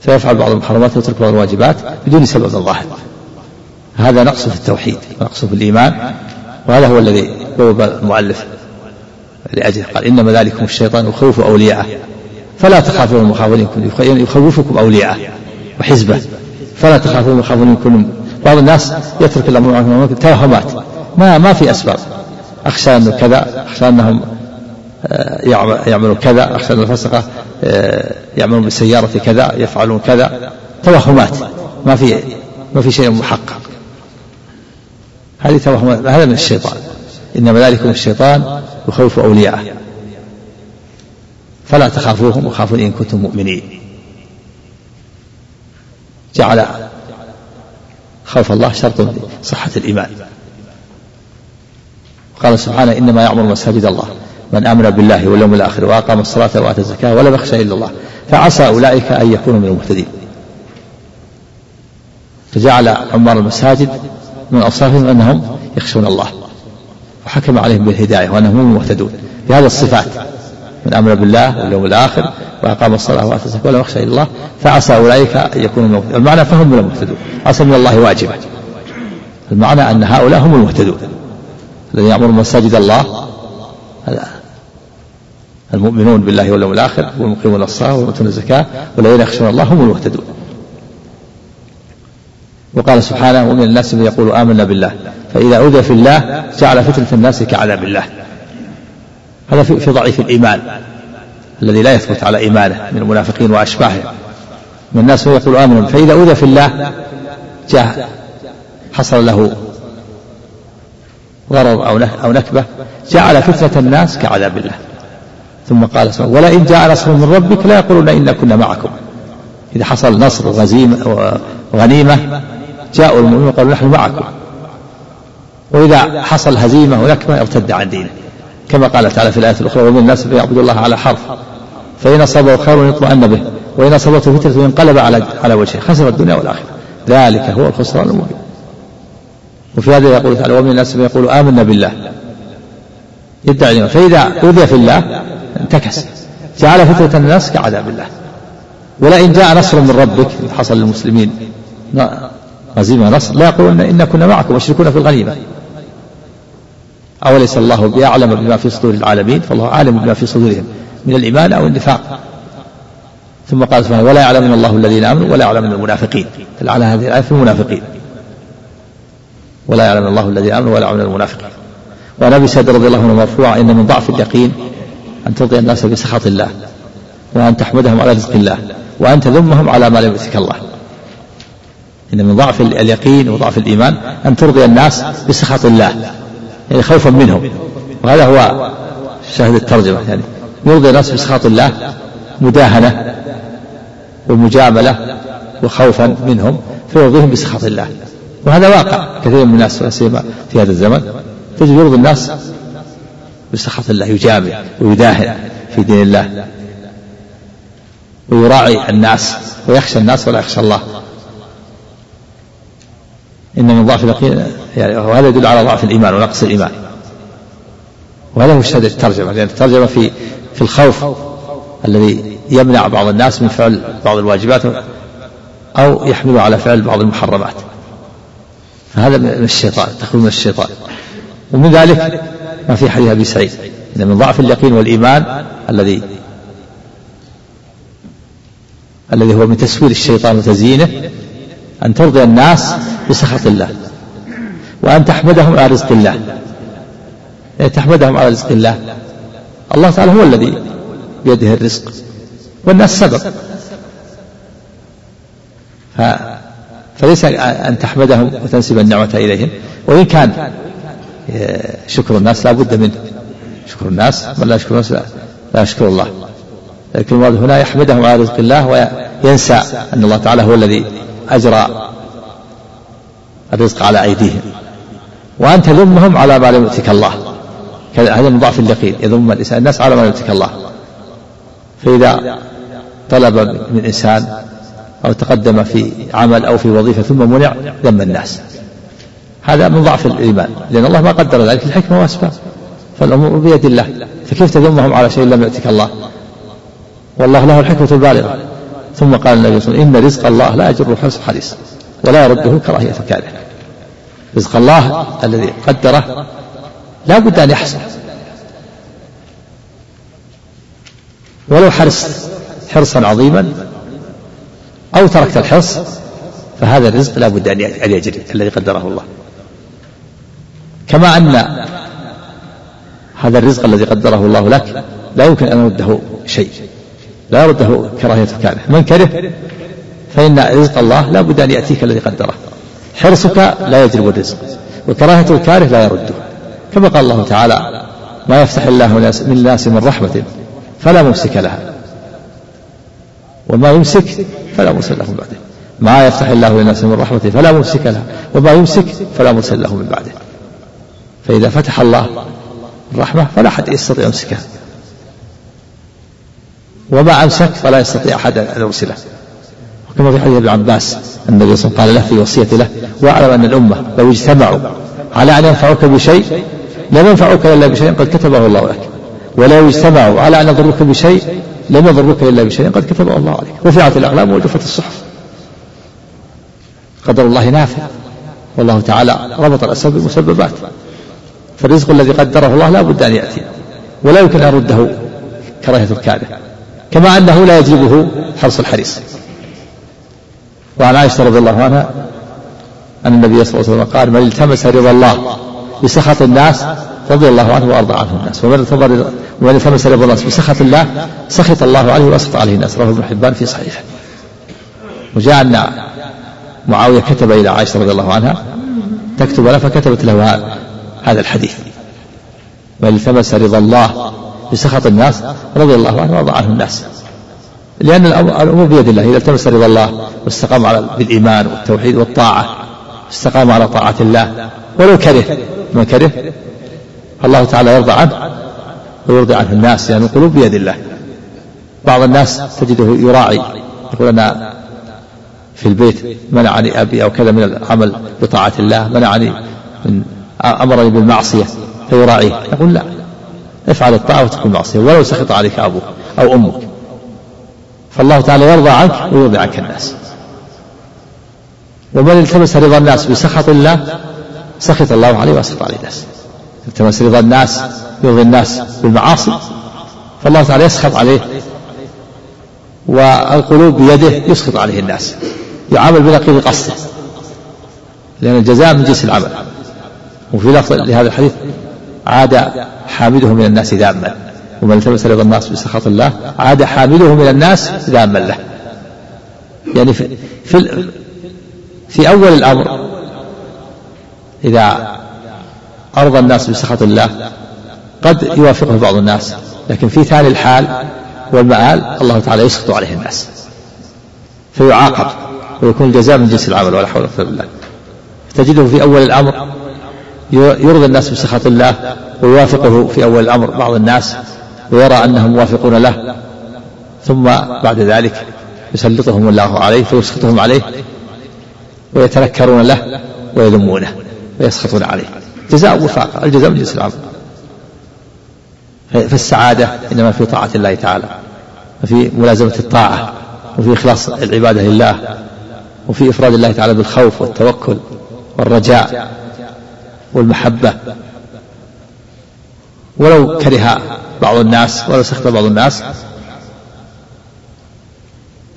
فيفعل بعض المحرمات ويترك بعض الواجبات بدون سبب ظاهر. هذا نقص في التوحيد ونقص في الإيمان وهذا هو الذي بوب المؤلف لأجله قال إنما ذلكم الشيطان يخوف أولياءه. فلا تخافوا المخافون يخوفكم أولياءه وحزبه. فلا تخافوا المخافون منكم بعض الناس يترك الأمر معروف توهمات. ما ما في أسباب. أخشى أنه كذا أخشى أنهم آه، يعملوا كذا أخشى أن الفسقة يعملون بالسيارة كذا يفعلون كذا. توهمات. ما في ما في شيء محقق. هذه توهمات. هذا من الشيطان. إنما ذلك من الشيطان يخوف أولياءه. فلا تخافوهم وخافوا إن كنتم مؤمنين. جعل خوف الله شرط صحة الإيمان. قال سبحانه إنما يعمر مساجد الله. من آمن بالله واليوم الآخر وأقام الصلاة وآتى الزكاة ولم يخشى إلا الله فعسى أولئك أن يكونوا من المهتدين. فجعل عمار المساجد من أوصافهم أنهم يخشون الله وحكم عليهم بالهداية وأنهم هم المهتدون. بهذه الصفات من آمن بالله واليوم الآخر وأقام الصلاة وآتى الزكاة ولم يخشى إلا الله فعسى أولئك أن يكونوا من المهتدون المعنى فهم من المهتدون عسى من الله واجبا. المعنى أن هؤلاء هم المهتدون الذين يأمرون مساجد الله المؤمنون بالله واليوم الآخر والمقيمون الصلاة والمؤتون الزكاة والذين يخشون الله هم المهتدون. وقال سبحانه ومن الناس من يقول آمنا بالله فإذا أوذي في الله جعل فتنة الناس كعذاب الله. هذا في ضعيف الإيمان الذي لا يثبت على إيمانه من المنافقين وأشباههم من الناس من يقول آمنا فإذا أوذي في الله جاء حصل له أو أو نكبة جعل فتنة الناس كعذاب الله. ثم قال ولئن جاء نصر من ربك لا يقولون إنا كنا معكم. إذا حصل نصر وغزيمة وغنيمة جاءوا المؤمنون وقالوا نحن معكم. وإذا حصل هزيمة ونكبة ارتد عن دينه كما قال تعالى في الآية الأخرى ومن الناس من يعبد الله على حرف. فإن أصابه خير يطمئن به وإن أصابته فتنة انقلب على على وجهه. خسر الدنيا والآخرة. ذلك هو الخسران المبين. وفي هذا يقول تعالى ومن الناس من يقول آمنا بالله. يدعي فإذا أوذي في الله انتكس. جعل فتنة الناس كعذاب الله. ولئن جاء نصر من ربك حصل للمسلمين. غزيمة نصر. لا يقولون إنا كنا معكم مشركون في الغنيمة. أوليس الله بأعلم بما في صدور العالمين؟ فالله عالم بما في صدورهم. من الإيمان أو النفاق. ثم قال سبحانه ولا يعلمن الله الذين آمنوا ولا يعلمن المنافقين. على هذه الآية في المنافقين. ولا يعلم الله الذين آمنوا ولا يعلمن المنافقين. وعن أبي سعيد رضي الله عنه مرفوعا إن من ضعف اليقين أن ترضي الناس بسخط الله وأن تحمدهم على رزق الله وأن تذمهم على ما لم يؤتك الله. إن من ضعف اليقين وضعف الإيمان أن ترضي الناس بسخط الله يعني خوفا منهم. وهذا هو شاهد الترجمة يعني يرضي الناس بسخط الله مداهنة ومجاملة وخوفا منهم فيرضيهم بسخط الله. وهذا واقع كثير من الناس سيما في هذا الزمن. تجد يرضي الناس بسخط الله يجامل ويداهن في دين الله ويراعي الناس ويخشى الناس ولا يخشى الله. إن من ضعف اليقين يعني وهذا يدل على ضعف الإيمان ونقص الإيمان. وهذا هو شهادة الترجمة لأن الترجمة في في الخوف الذي يمنع بعض الناس من فعل بعض الواجبات أو يحمله على فعل بعض المحرمات. فهذا من الشيطان تخلو من الشيطان. ومن ذلك ما في حديث أبي سعيد إن من ضعف اليقين والإيمان الذي الذي هو من تسوير الشيطان وتزيينه أن ترضي الناس بسخط الله وأن تحمدهم على رزق الله. يعني تحمدهم على رزق الله. الله تعالى هو الذي بيده الرزق والناس سبب ف فليس أن تحمدهم وتنسب النعمة إليهم وإن كان شكر الناس لا بد منه شكر الناس من لا يشكر الناس لا, لا يشكر الله. لكن المراد هنا يحمدهم على رزق الله وينسى أن الله تعالى هو الذي أجرى الرزق على أيديهم. وأن تذمهم على ما لم يؤتك الله. هذا من ضعف اليقين يذم الإنسان الناس على ما لم يؤتك الله. فإذا طلب من إنسان أو تقدم في عمل أو في وظيفة ثم منع ذم الناس. هذا من ضعف الإيمان. لأن الله ما قدر ذلك الحكمة وأسباب فالأمور بيد الله. فكيف تذمهم على شيء لم يأتك الله؟ والله له الحكمة البالغة. ثم قال النبي صلى الله عليه وسلم إن رزق الله لا يجر حرص حريص ولا يرده كراهية كاره. رزق الله الذي قدره لا بد أن يحصل. ولو حرصت حرصا عظيما أو تركت الحرص فهذا الرزق لا بد أن يجري الذي قدره الله. كما أن هذا الرزق الذي قدره الله لك لا يمكن أن يرده شيء لا يرده كراهية كاره من كره فإن رزق الله لا بد أن يأتيك الذي قدره. حرصك لا يجلب الرزق وكراهية الكاره لا يرده. كما قال الله تعالى ما يفتح الله من الناس من رحمة فلا ممسك لها وما يمسك فلا مرسل له من بعده. ما يفتح الله للناس من رحمة فلا ممسك لها وما يمسك فلا مرسل له من بعده. فإذا فتح الله الرحمة فلا أحد يستطيع يمسكها وما أمسك فلا يستطيع أحد أن يرسله. وكما في حديث ابن عباس النبي صلى الله عليه وسلم قال له في وصية له واعلم أن الأمة لو اجتمعوا على أن ينفعوك بشيء لم ينفعوك إلا بشيء قد كتبه الله لك. ولو اجتمعوا على أن يضروك بشيء لم يضروك إلا بشيء قد كتبه الله عليك. رفعت الأقلام وجفت الصحف. قدر الله نافع. والله تعالى ربط الأسباب بالمسببات. فالرزق الذي قدره الله لا بد أن يأتي ولا يمكن أن يرده كراهية الكاره كما أنه لا يجلبه حرص الحريص. وعن عائشة رضي الله عنها أن النبي صلى الله عليه وسلم قال من التمس رضا الله بسخط الناس رضي الله عنه وأرضى عنه الناس ومن ومن التمس رضا الناس بسخط الله سخط الله عليه وأسخط عليه الناس. رواه ابن حبان في صحيحه. وجاء أن معاوية كتب إلى عائشة رضي الله عنها تكتب له فكتبت له هذا. الحديث. من التمس رضا الله بسخط الناس رضي الله عنه وارضى عنه الناس. لأن الأمور بيد الله. إذا التمس رضا الله واستقام على بالإيمان والتوحيد والطاعة استقام على طاعة الله. ولو كره من كره الله تعالى يرضى عنه ويرضي عنه الناس لأن يعني القلوب بيد الله. بعض الناس تجده يراعي يقول أنا في البيت منعني أبي أو كذا من العمل بطاعة الله منعني من أمرني بالمعصية فيراعيه يقول لا افعل الطاعة وتكون معصية ولو سخط عليك أبوك أو أمك. فالله تعالى يرضى عنك ويرضي عنك الناس. ومن التمس رضا الناس بسخط الله سخط الله عليه وسخط عليه الناس. التمس رضا الناس يرضي الناس بالمعاصي فالله تعالى يسخط عليه والقلوب بيده يسخط عليه الناس. يعامل بنقيض قصده لأن الجزاء من جنس العمل. وفي لفظ لهذا الحديث عاد حامده من الناس ذاما ومن التمس رضا الناس بسخط الله عاد حامده من الناس ذاما له. يعني في في, في أول الأمر إذا أرضى الناس بسخط الله قد يوافقه بعض الناس لكن في ثاني الحال والمآل الله تعالى يسخط عليه الناس. فيعاقب ويكون الجزاء من جنس العمل ولا حول ولا قوة بالله. تجده في أول الأمر يرضي الناس بسخط الله ويوافقه في أول الأمر بعض الناس ويرى أنهم موافقون له. ثم بعد ذلك يسلطهم الله عليه فيسخطهم عليه ويتنكرون له ويذمونه ويسخطون عليه. جزاء وفاق الجزاء من جنس العمل فالسعادة إنما في طاعة الله تعالى وفي ملازمة الطاعة وفي إخلاص العبادة لله وفي إفراد الله تعالى بالخوف والتوكل والرجاء. والمحبة. ولو كره بعض الناس ولو سخط بعض الناس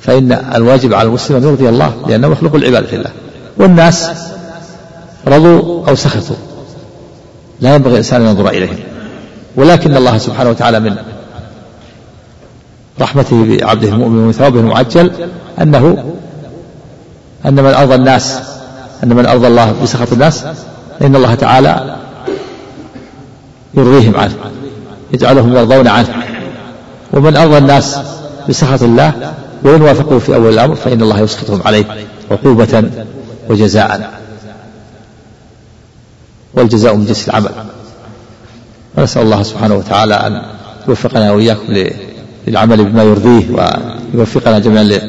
فإن الواجب على المسلم أن يرضي الله لأنه مخلوق العبادة لله والناس رضوا أو سخطوا. لا ينبغي الإنسان أن ينظر إليهم. ولكن الله سبحانه وتعالى من رحمته بعبده المؤمن وثوابه المعجل أنه أن من أرضى الناس أن من أرضى الله بسخط الناس فإن الله تعالى يرضيهم عنه يجعلهم يرضون عنه. ومن أرضى الناس بسخط الله وإن وافقوا في أول الأمر فإن الله يسخطهم عليه عقوبة وجزاء. والجزاء من جنس العمل. ونسأل الله سبحانه وتعالى أن يوفقنا وإياكم للعمل بما يرضيه ويوفقنا جميعا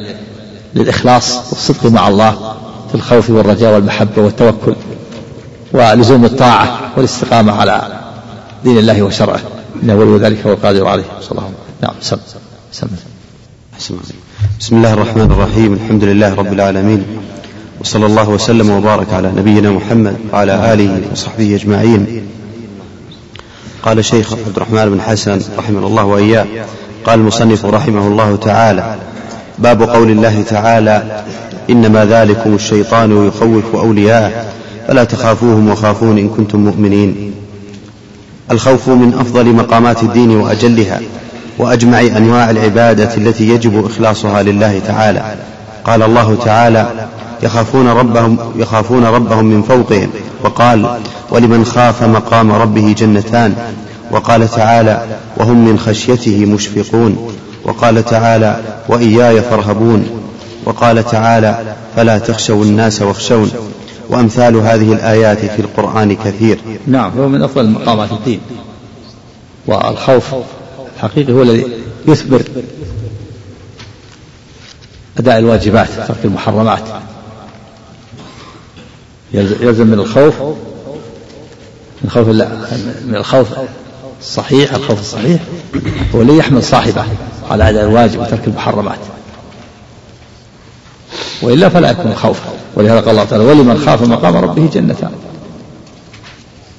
للإخلاص والصدق مع الله في الخوف والرجاء والمحبة والتوكل. ولزوم الطاعة والاستقامة على دين الله وشرعه. إنه ولي ذلك والقادر عليه. صلى الله نعم سم. سم. بسم الله الرحمن الرحيم. الحمد لله رب العالمين. وصلى الله وسلم وبارك على نبينا محمد وعلى آله وصحبه أجمعين. قال الشيخ عبد الرحمن بن حسن رحمه الله وإياه. قال المصنف رحمه الله تعالى باب قول الله تعالى إنما ذلكم الشيطان يخوف أولياءه. فلا تخافوهم وخافون إن كنتم مؤمنين. الخوف من أفضل مقامات الدين وأجلها وأجمع أنواع العبادة التي يجب إخلاصها لله تعالى. قال الله تعالى يخافون ربهم يخافون ربهم من فوقهم. وقال ولمن خاف مقام ربه جنتان. وقال تعالى وهم من خشيته مشفقون. وقال تعالى وإياي فارهبون. وقال تعالى فلا تخشوا الناس واخشون. وأمثال هذه الآيات في القرآن كثير. نعم هو من أفضل مقامات الدين. والخوف الحقيقي هو الذي يثمر أداء الواجبات ترك المحرمات. يلزم من الخوف من خوف من الخوف الصحيح الخوف الصحيح هو الذي يحمل صاحبه على أداء الواجب وترك المحرمات. وإلا فلا يكون خوفا. ولهذا قال الله تعالى ولمن خاف مقام ربه جنتان.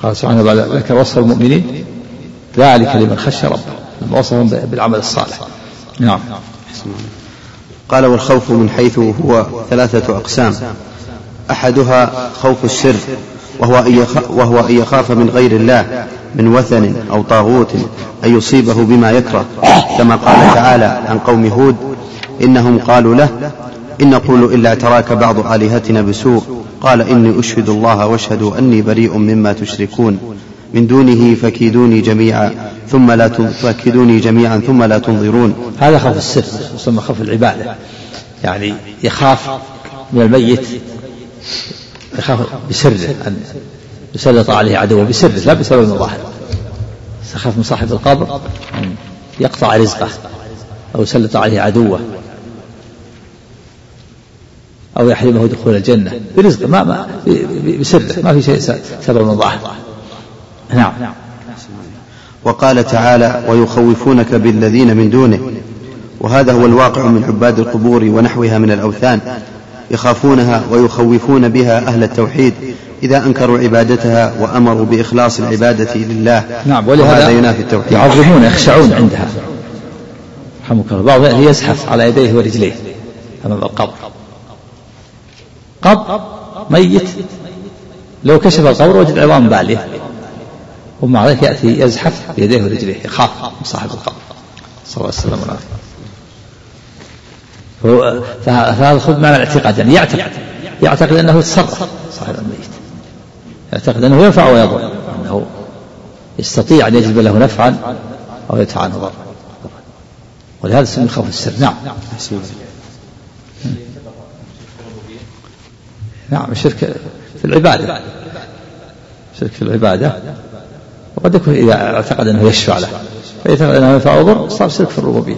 قال سبحانه بعد ذكر وصف المؤمنين ذلك لمن خشى ربه. لما وصفهم بالعمل الصالح. نعم. قال والخوف من حيث هو ثلاثة أقسام. أحدها خوف السر وهو أن وهو أن يخاف من غير الله من وثن أو طاغوت أن يصيبه بما يكره كما قال تعالى عن قوم هود إنهم قالوا له إن نقول إلا اعتراك بعض آلهتنا بسوء. قال إني أشهد الله واشهدوا أني بريء مما تشركون. من دونه فكيدوني جميعا ثم لا فكيدوني جميعا ثم لا تنظرون. هذا خوف السر يسمى خوف العبادة. يعني يخاف من الميت يخاف بسره أن يسلط عليه عدوه بسره لا بسبب مظاهر يخاف من صاحب القبر يقطع رزقه أو يسلط عليه عدوه. أو يحرمه دخول الجنة برزقه ما ما بسره ما في شيء سبب مظاهر نعم. وقال تعالى ويخوفونك بالذين من دونه. وهذا هو الواقع من عباد القبور ونحوها من الأوثان. يخافونها ويخوفون بها أهل التوحيد إذا أنكروا عبادتها وأمروا بإخلاص العبادة لله. نعم ولهذا ينافي التوحيد. يعظمون يخشعون عندها. رحمك الله. بعض يزحف على يديه ورجليه. أمام القبر. قبر ميت. لو كشف القبر وجد عظام بالية. ومع ذلك يأتي يزحف بيديه ورجليه يخاف من صاحب القبر. صلى الله عليه وسلم. فهذا الخوف معنى الاعتقاد يعني يعتقد. يعتقد أنه يتصرف صاحب الميت. يعتقد أنه ينفع ويضر أنه يستطيع أن يجلب له نفعا أو يدفع عنه ضرا ولهذا سمي خوف السر. نعم. نعم الشرك في العبادة. الشرك في العبادة. وقد يكون إذا اعتقد أنه يشفع له. فإذا اعتقد أنه ينفع وضر صار شرك في الربوبية.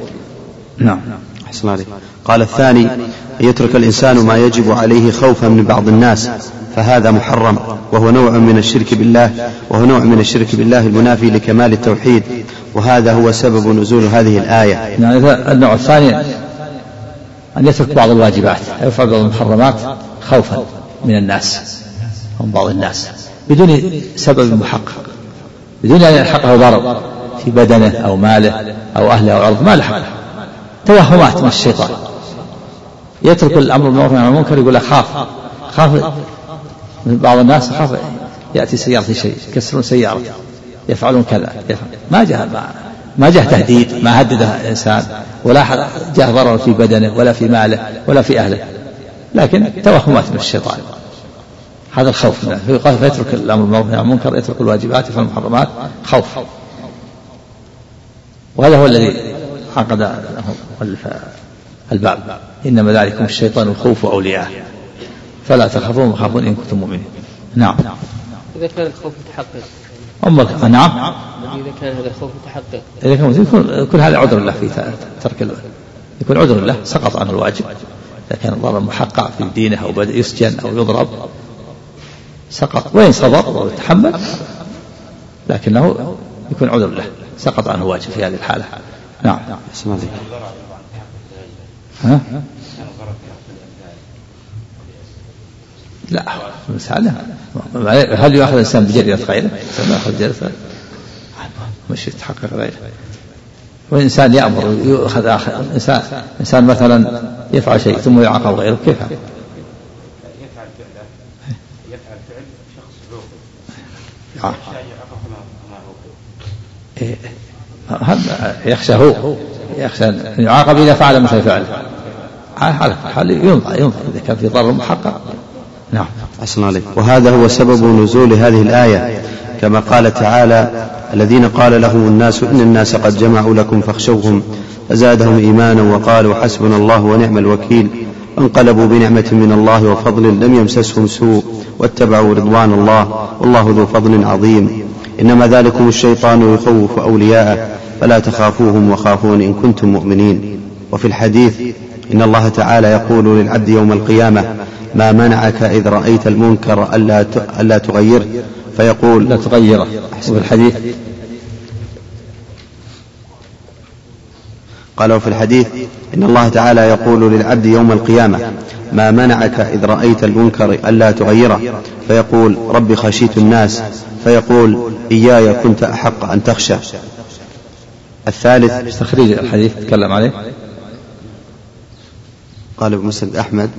نعم. أحسن عليك قال الثاني أن يترك الإنسان ما يجب عليه خوفا من بعض الناس فهذا محرم وهو نوع من الشرك بالله وهو نوع من الشرك بالله المنافي لكمال التوحيد وهذا هو سبب نزول هذه الآية. يعني النوع الثاني أن يترك بعض الواجبات يفعل بعض المحرمات خوفا. من الناس من بعض الناس بدون سبب محقق بدون أن يلحقه ضرر في بدنه أو ماله أو أهله أو عرضه ما لحقه. توهمات من الشيطان. يترك الأمر بالمعروف والنهي عن المنكر يقول أخاف خاف من بعض الناس خاف يأتي سيارة شيء يكسرون سيارة يفعلون كذا ما جاء ما, ما جاء تهديد ما هدد إنسان ولا جاء ضرر في بدنه ولا في ماله ولا في أهله. لكن توهمات من الشيطان. هذا الخوف منه فيترك الأمر بالمعروف والنهي عن المنكر يترك الواجبات يفعل المحرمات. خوف. وهذا هو الذي عقد له الباب إنما ذلكم الشيطان الخوف أولياءه فلا تخافون وخافون إن كنتم مؤمنين. نعم. إذا كان الخوف متحقق. أمك نعم. إذا كان هذا الخوف متحقق. إذا كان يكون يكون هذا عذر له في ترك. يكون عذر له سقط عنه الواجب. إذا كان الضرر محقق في دينه أو بدأ يسجن أو يضرب سقط. وإن صبر وتحمل لكنه يكون عذر له. سقط عنه واجب في هذه الحالة. نعم. ها؟ لا. المسألة هل يؤخذ الإنسان بجريرة غيره؟ يأخذ بجريرة غيره. مش يتحقق غيره. والإنسان يأمر يؤخذ آخر. إنسان إنسان مثلا يفعل شيء ثم يعاقب غيره كيف هذا؟ يفعل فعله يفعل فعل شخص ذو يخشى هو يخشى أن يعاقب إذا فعل مثل فعله على حال ينظر ينظر إذا كان في ضرر محقق. نعم. أحسن عليك. وهذا هو سبب نزول هذه الآية. كما قال تعالى الذين قال لهم الناس إن الناس قد جمعوا لكم فاخشوهم. فزادهم إيمانا وقالوا حسبنا الله ونعم الوكيل. انقلبوا بنعمة من الله وفضل لم يمسسهم سوء. واتبعوا رضوان الله. والله ذو فضل عظيم. إنما ذلكم الشيطان يخوف أولياءه فلا تخافوهم وخافون إن كنتم مؤمنين. وفي الحديث إن الله تعالى يقول للعبد يوم القيامة ما منعك إذ رأيت المنكر ألا ألا تغيره فيقول لا تغيره. وفي الحديث قال وفي الحديث إن الله تعالى يقول للعبد يوم القيامة ما منعك إذ رأيت المنكر ألا تغيره؟ فيقول رب خشيت الناس فيقول إياي كنت أحق أن تخشى. الثالث تخريج الحديث تكلم عليه. قال ابن مسند أحمد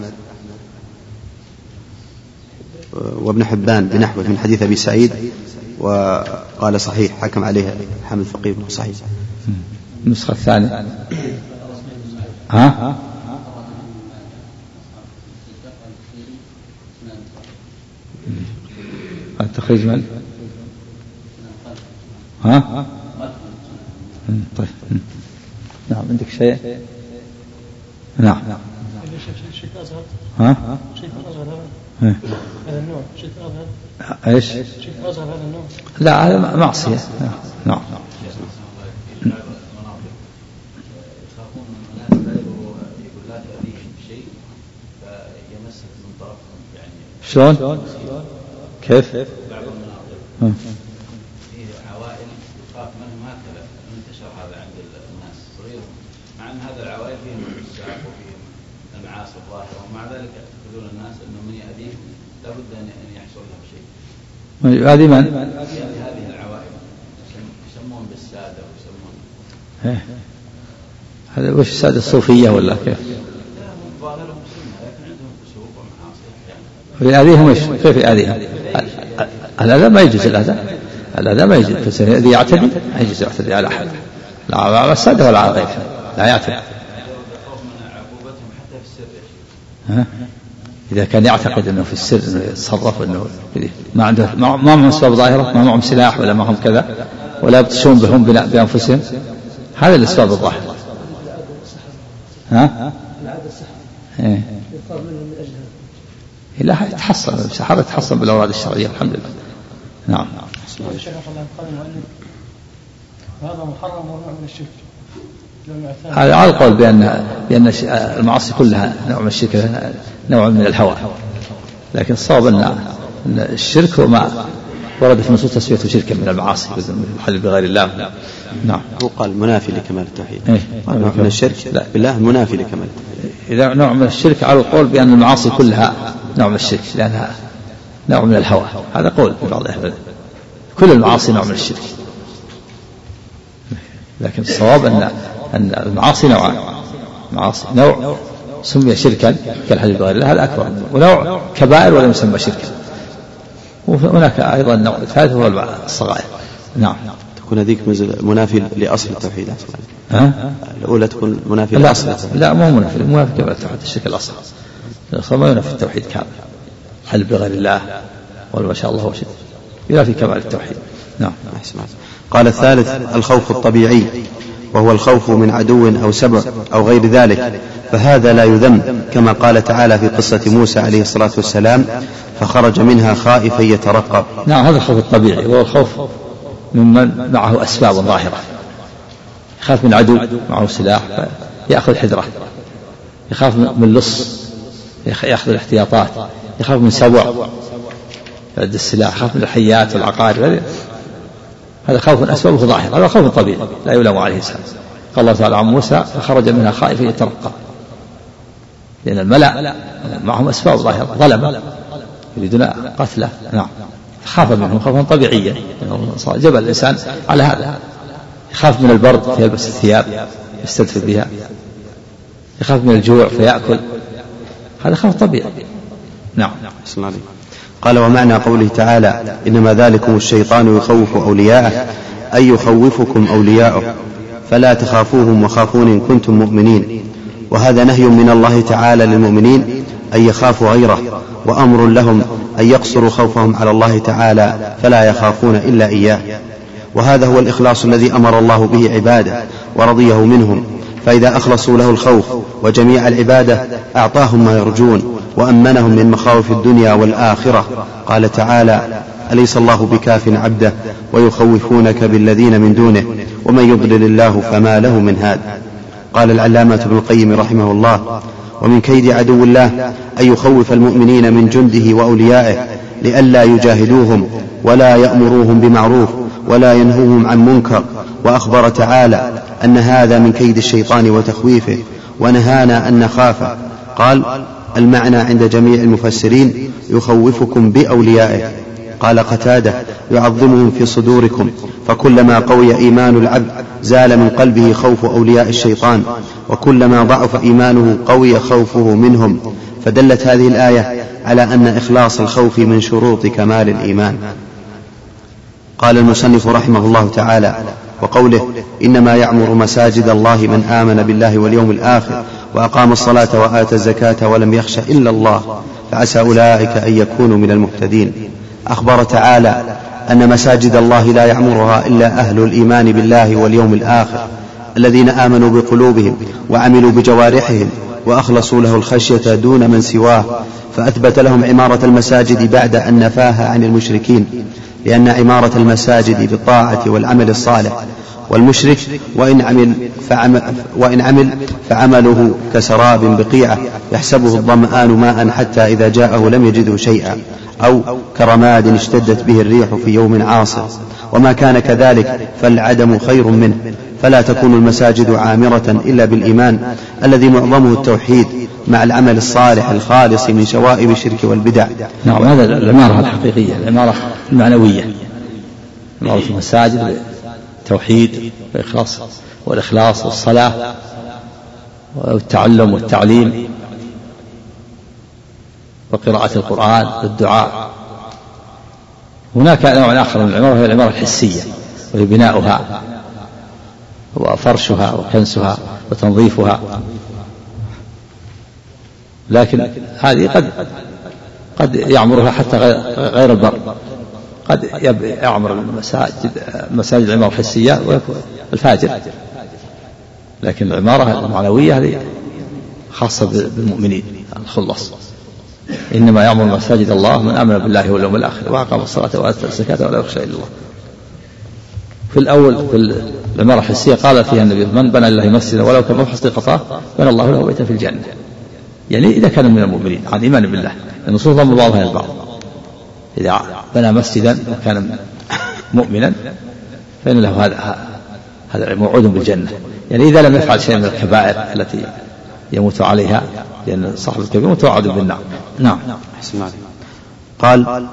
وابن حبان بنحوه من حديث أبي سعيد وقال صحيح حكم عليه حامد فقيه بن صحيح. النسخة الثانية. ها؟ التخريج من ها؟ طيب. نعم عندك شيء؟ نعم. ها؟ شيء اصغر هذا النوع إيش؟ هذا النوع لا هذا معصية. نعم. شلون؟ كيف؟ بعض المناطق في عوائل يخاف منهم هكذا انتشر هذا عند الناس صغير مع أن هذا العوائل فيهم الساق وفيهم المعاصي الظاهره ومع ذلك يعتقدون الناس أنه من يأذيهم لابد ان يحصل له شيء. هذه من؟ هذه العوائل يسمون بالسادة ويسمون إيه. هذا وش السادة الصوفية ولا كيف؟ يأذيهم إيش؟ كيف يأذيهم؟ الأذى ما يجوز الأذى الأذى ما يجوز. الذي يعتدي ما يجوز يعتدي على أحد. لا على السادة ولا على غيره لا يعتدي. ها؟ إذا كان يعتقد أنه في السر أنه يتصرف أنه ما عنده ما معهم أسباب ظاهرة ما معهم سلاح ولا معهم كذا ولا يبطشون بهم بأنفسهم. هذا الأسباب الظاهرة. ها؟ إيه. لا يتحصن السحابة يتحصن بالأوراد الشرعية الحمد لله. نعم. هذا محرم ونوع من الشرك. هذا على القول بأن بأن المعاصي كلها نوع من الشرك نوع من الهوى. لكن الصواب أن الشرك هو ما ورد في نصوص تسويته شركا من المعاصي الحل بغير الله. نعم. هو قال منافي لكمال التوحيد. إيه؟ نوع من الشرك لا بالله منافي لكمال التوحيد. إذا نوع من الشرك على القول بأن المعاصي كلها نوع من الشرك لأنها نوع من الهوى. هذا قول في بعض أهل كل المعاصي نوع من الشرك. لكن الصواب أن أن المعاصي نوعان معاصي نوع سمي شركا كالحديث بغير الله هذا أكبر. ونوع كبائر ولم يسمى شركا. وهناك أيضا النوع الثالث هو الصغائر. نعم. تكون هذيك منافي لأصل التوحيد. ها؟ الأولى تكون منافي لا لأصل التوحيد. لا مو منافي. منافي كبائر التوحيد الشرك الأصغر. الأصغر ما ينافي التوحيد كامل. حل بغير الله وما شاء الله وشد ينافي كمال التوحيد. نعم. أحسن. قال الثالث الخوف الطبيعي وهو الخوف من عدو أو سبع أو غير ذلك. فهذا لا يذم كما قال تعالى في قصة موسى عليه الصلاة والسلام فخرج منها خائفا يترقب. نعم هذا الخوف الطبيعي. وهو الخوف ممن معه أسباب ظاهرة. يخاف من عدو معه سلاح فيأخذ حذرة. يخاف من لص يأخذ الاحتياطات. يخاف من سبع. يعد السلاح يخاف من الحيات والعقارب. هذا خوف أسبابه ظاهرة هذا خوف طبيعي لا يلام عليه السلام. قال الله تعالى عن موسى فخرج منها خائفا يترقب لأن الملأ معهم أسباب ظاهرة ظلم يريدون قتله. نعم. خاف منهم خوفا طبيعيا. جبل الإنسان على هذا. يخاف من البرد فيلبس الثياب يستدفئ بها. يخاف من الجوع فيأكل. هذا خوف طبيعي. نعم. قال ومعنى قوله تعالى إنما ذلكم الشيطان يخوف أولياءه أي يخوفكم أولياءه فلا تخافوهم وخافون إن كنتم مؤمنين وهذا نهي من الله تعالى للمؤمنين أن يخافوا غيره وأمر لهم أن يقصروا خوفهم على الله تعالى فلا يخافون إلا إياه وهذا هو الإخلاص الذي أمر الله به عباده ورضيه منهم فإذا أخلصوا له الخوف وجميع العبادة أعطاهم ما يرجون وأمنهم من مخاوف الدنيا والآخرة. قال تعالى أليس الله بكاف عبده ويخوفونك بالذين من دونه؟ ومن يضلل الله فما له من هاد. قال العلامة ابن القيم رحمه الله ومن كيد عدو الله أن يخوف المؤمنين من جنده وأوليائه لئلا يجاهدوهم ولا يأمروهم بمعروف ولا ينهوهم عن منكر. وأخبر تعالى أن هذا من كيد الشيطان وتخويفه ونهانا أن نخاف قال المعنى عند جميع المفسرين يخوفكم بأوليائه. قال قتادة يعظمهم في صدوركم. فكلما قوي إيمان العبد زال من قلبه خوف أولياء الشيطان. وكلما ضعف إيمانه قوي خوفه منهم. فدلت هذه الآية على أن إخلاص الخوف من شروط كمال الإيمان. قال المصنف رحمه الله تعالى وقوله إنما يعمر مساجد الله من آمن بالله واليوم الآخر واقام الصلاة واتى الزكاة ولم يخش إلا الله فعسى أولئك أن يكونوا من المهتدين. أخبر تعالى أن مساجد الله لا يعمرها إلا أهل الإيمان بالله واليوم الآخر الذين آمنوا بقلوبهم وعملوا بجوارحهم وأخلصوا له الخشية دون من سواه فأثبت لهم عمارة المساجد بعد أن نفاها عن المشركين لأن عمارة المساجد بالطاعة والعمل الصالح والمشرك وإن عمل فعمل وإن عمل فعمله كسراب بقيعة يحسبه الظمآن ماء حتى إذا جاءه لم يجده شيئا أو كرماد اشتدت به الريح في يوم عاصف وما كان كذلك فالعدم خير منه. فلا تكون المساجد عامرة إلا بالإيمان الذي معظمه التوحيد مع العمل الصالح الخالص من شوائب الشرك والبدع. نعم هذا العمارة الحقيقية العمارة المعنوية. عمارة المساجد التوحيد والإخلاص والإخلاص والصلاة والتعلم والتعليم وقراءة القرآن والدعاء. هناك نوع آخر من العمارة وهي العمارة الحسية وهي بناؤها وفرشها وكنسها وتنظيفها. لكن هذه قد قد يعمرها حتى غير البر. قد يعمر المساجد مساجد العمارة الحسية ويكون الفاجر. لكن العمارة المعنوية هذه خاصة بالمؤمنين الخلص إنما يأمر مساجد الله من آمن بالله واليوم الآخر وأقام الصلاة وآتى الزكاة ولا يخشى إلا الله. في الأول في العمارة الحسية قال فيها النبي من بنى لله مسجدا ولو كان مفحص قطاه بنى الله له بيتا في الجنة. يعني إذا كان من المؤمنين عن إيمان بالله. النصوص ضم بعضها إلى بعض إذا بنى مسجدا وكان مؤمنا فإن له هذا هذا موعود بالجنة. يعني إذا لم يفعل شيء من الكبائر التي يموت عليها لأن صاحب الكبير متوعد بالنار. نعم. قال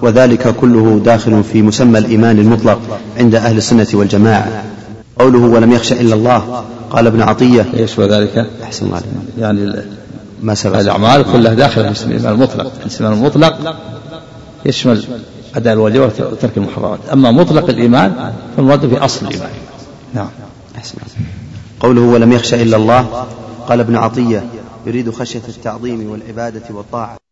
وذلك كله داخل في مسمى الإيمان المطلق عند أهل السنة والجماعة. قوله ولم يخش إلا الله قال ابن عطية. إيش وذلك؟ أحسن. الله يعني ما سبق. الأعمال كلها داخلة في الإيمان المطلق. الإيمان المطلق يشمل أداء الواجبات وترك المحرمات. أما مطلق الإيمان فالمراد في أصل الإيمان. نعم. أحسن. قوله ولم يخش إلا الله قال ابن عطية يريد خشية التعظيم والعبادة والطاعة.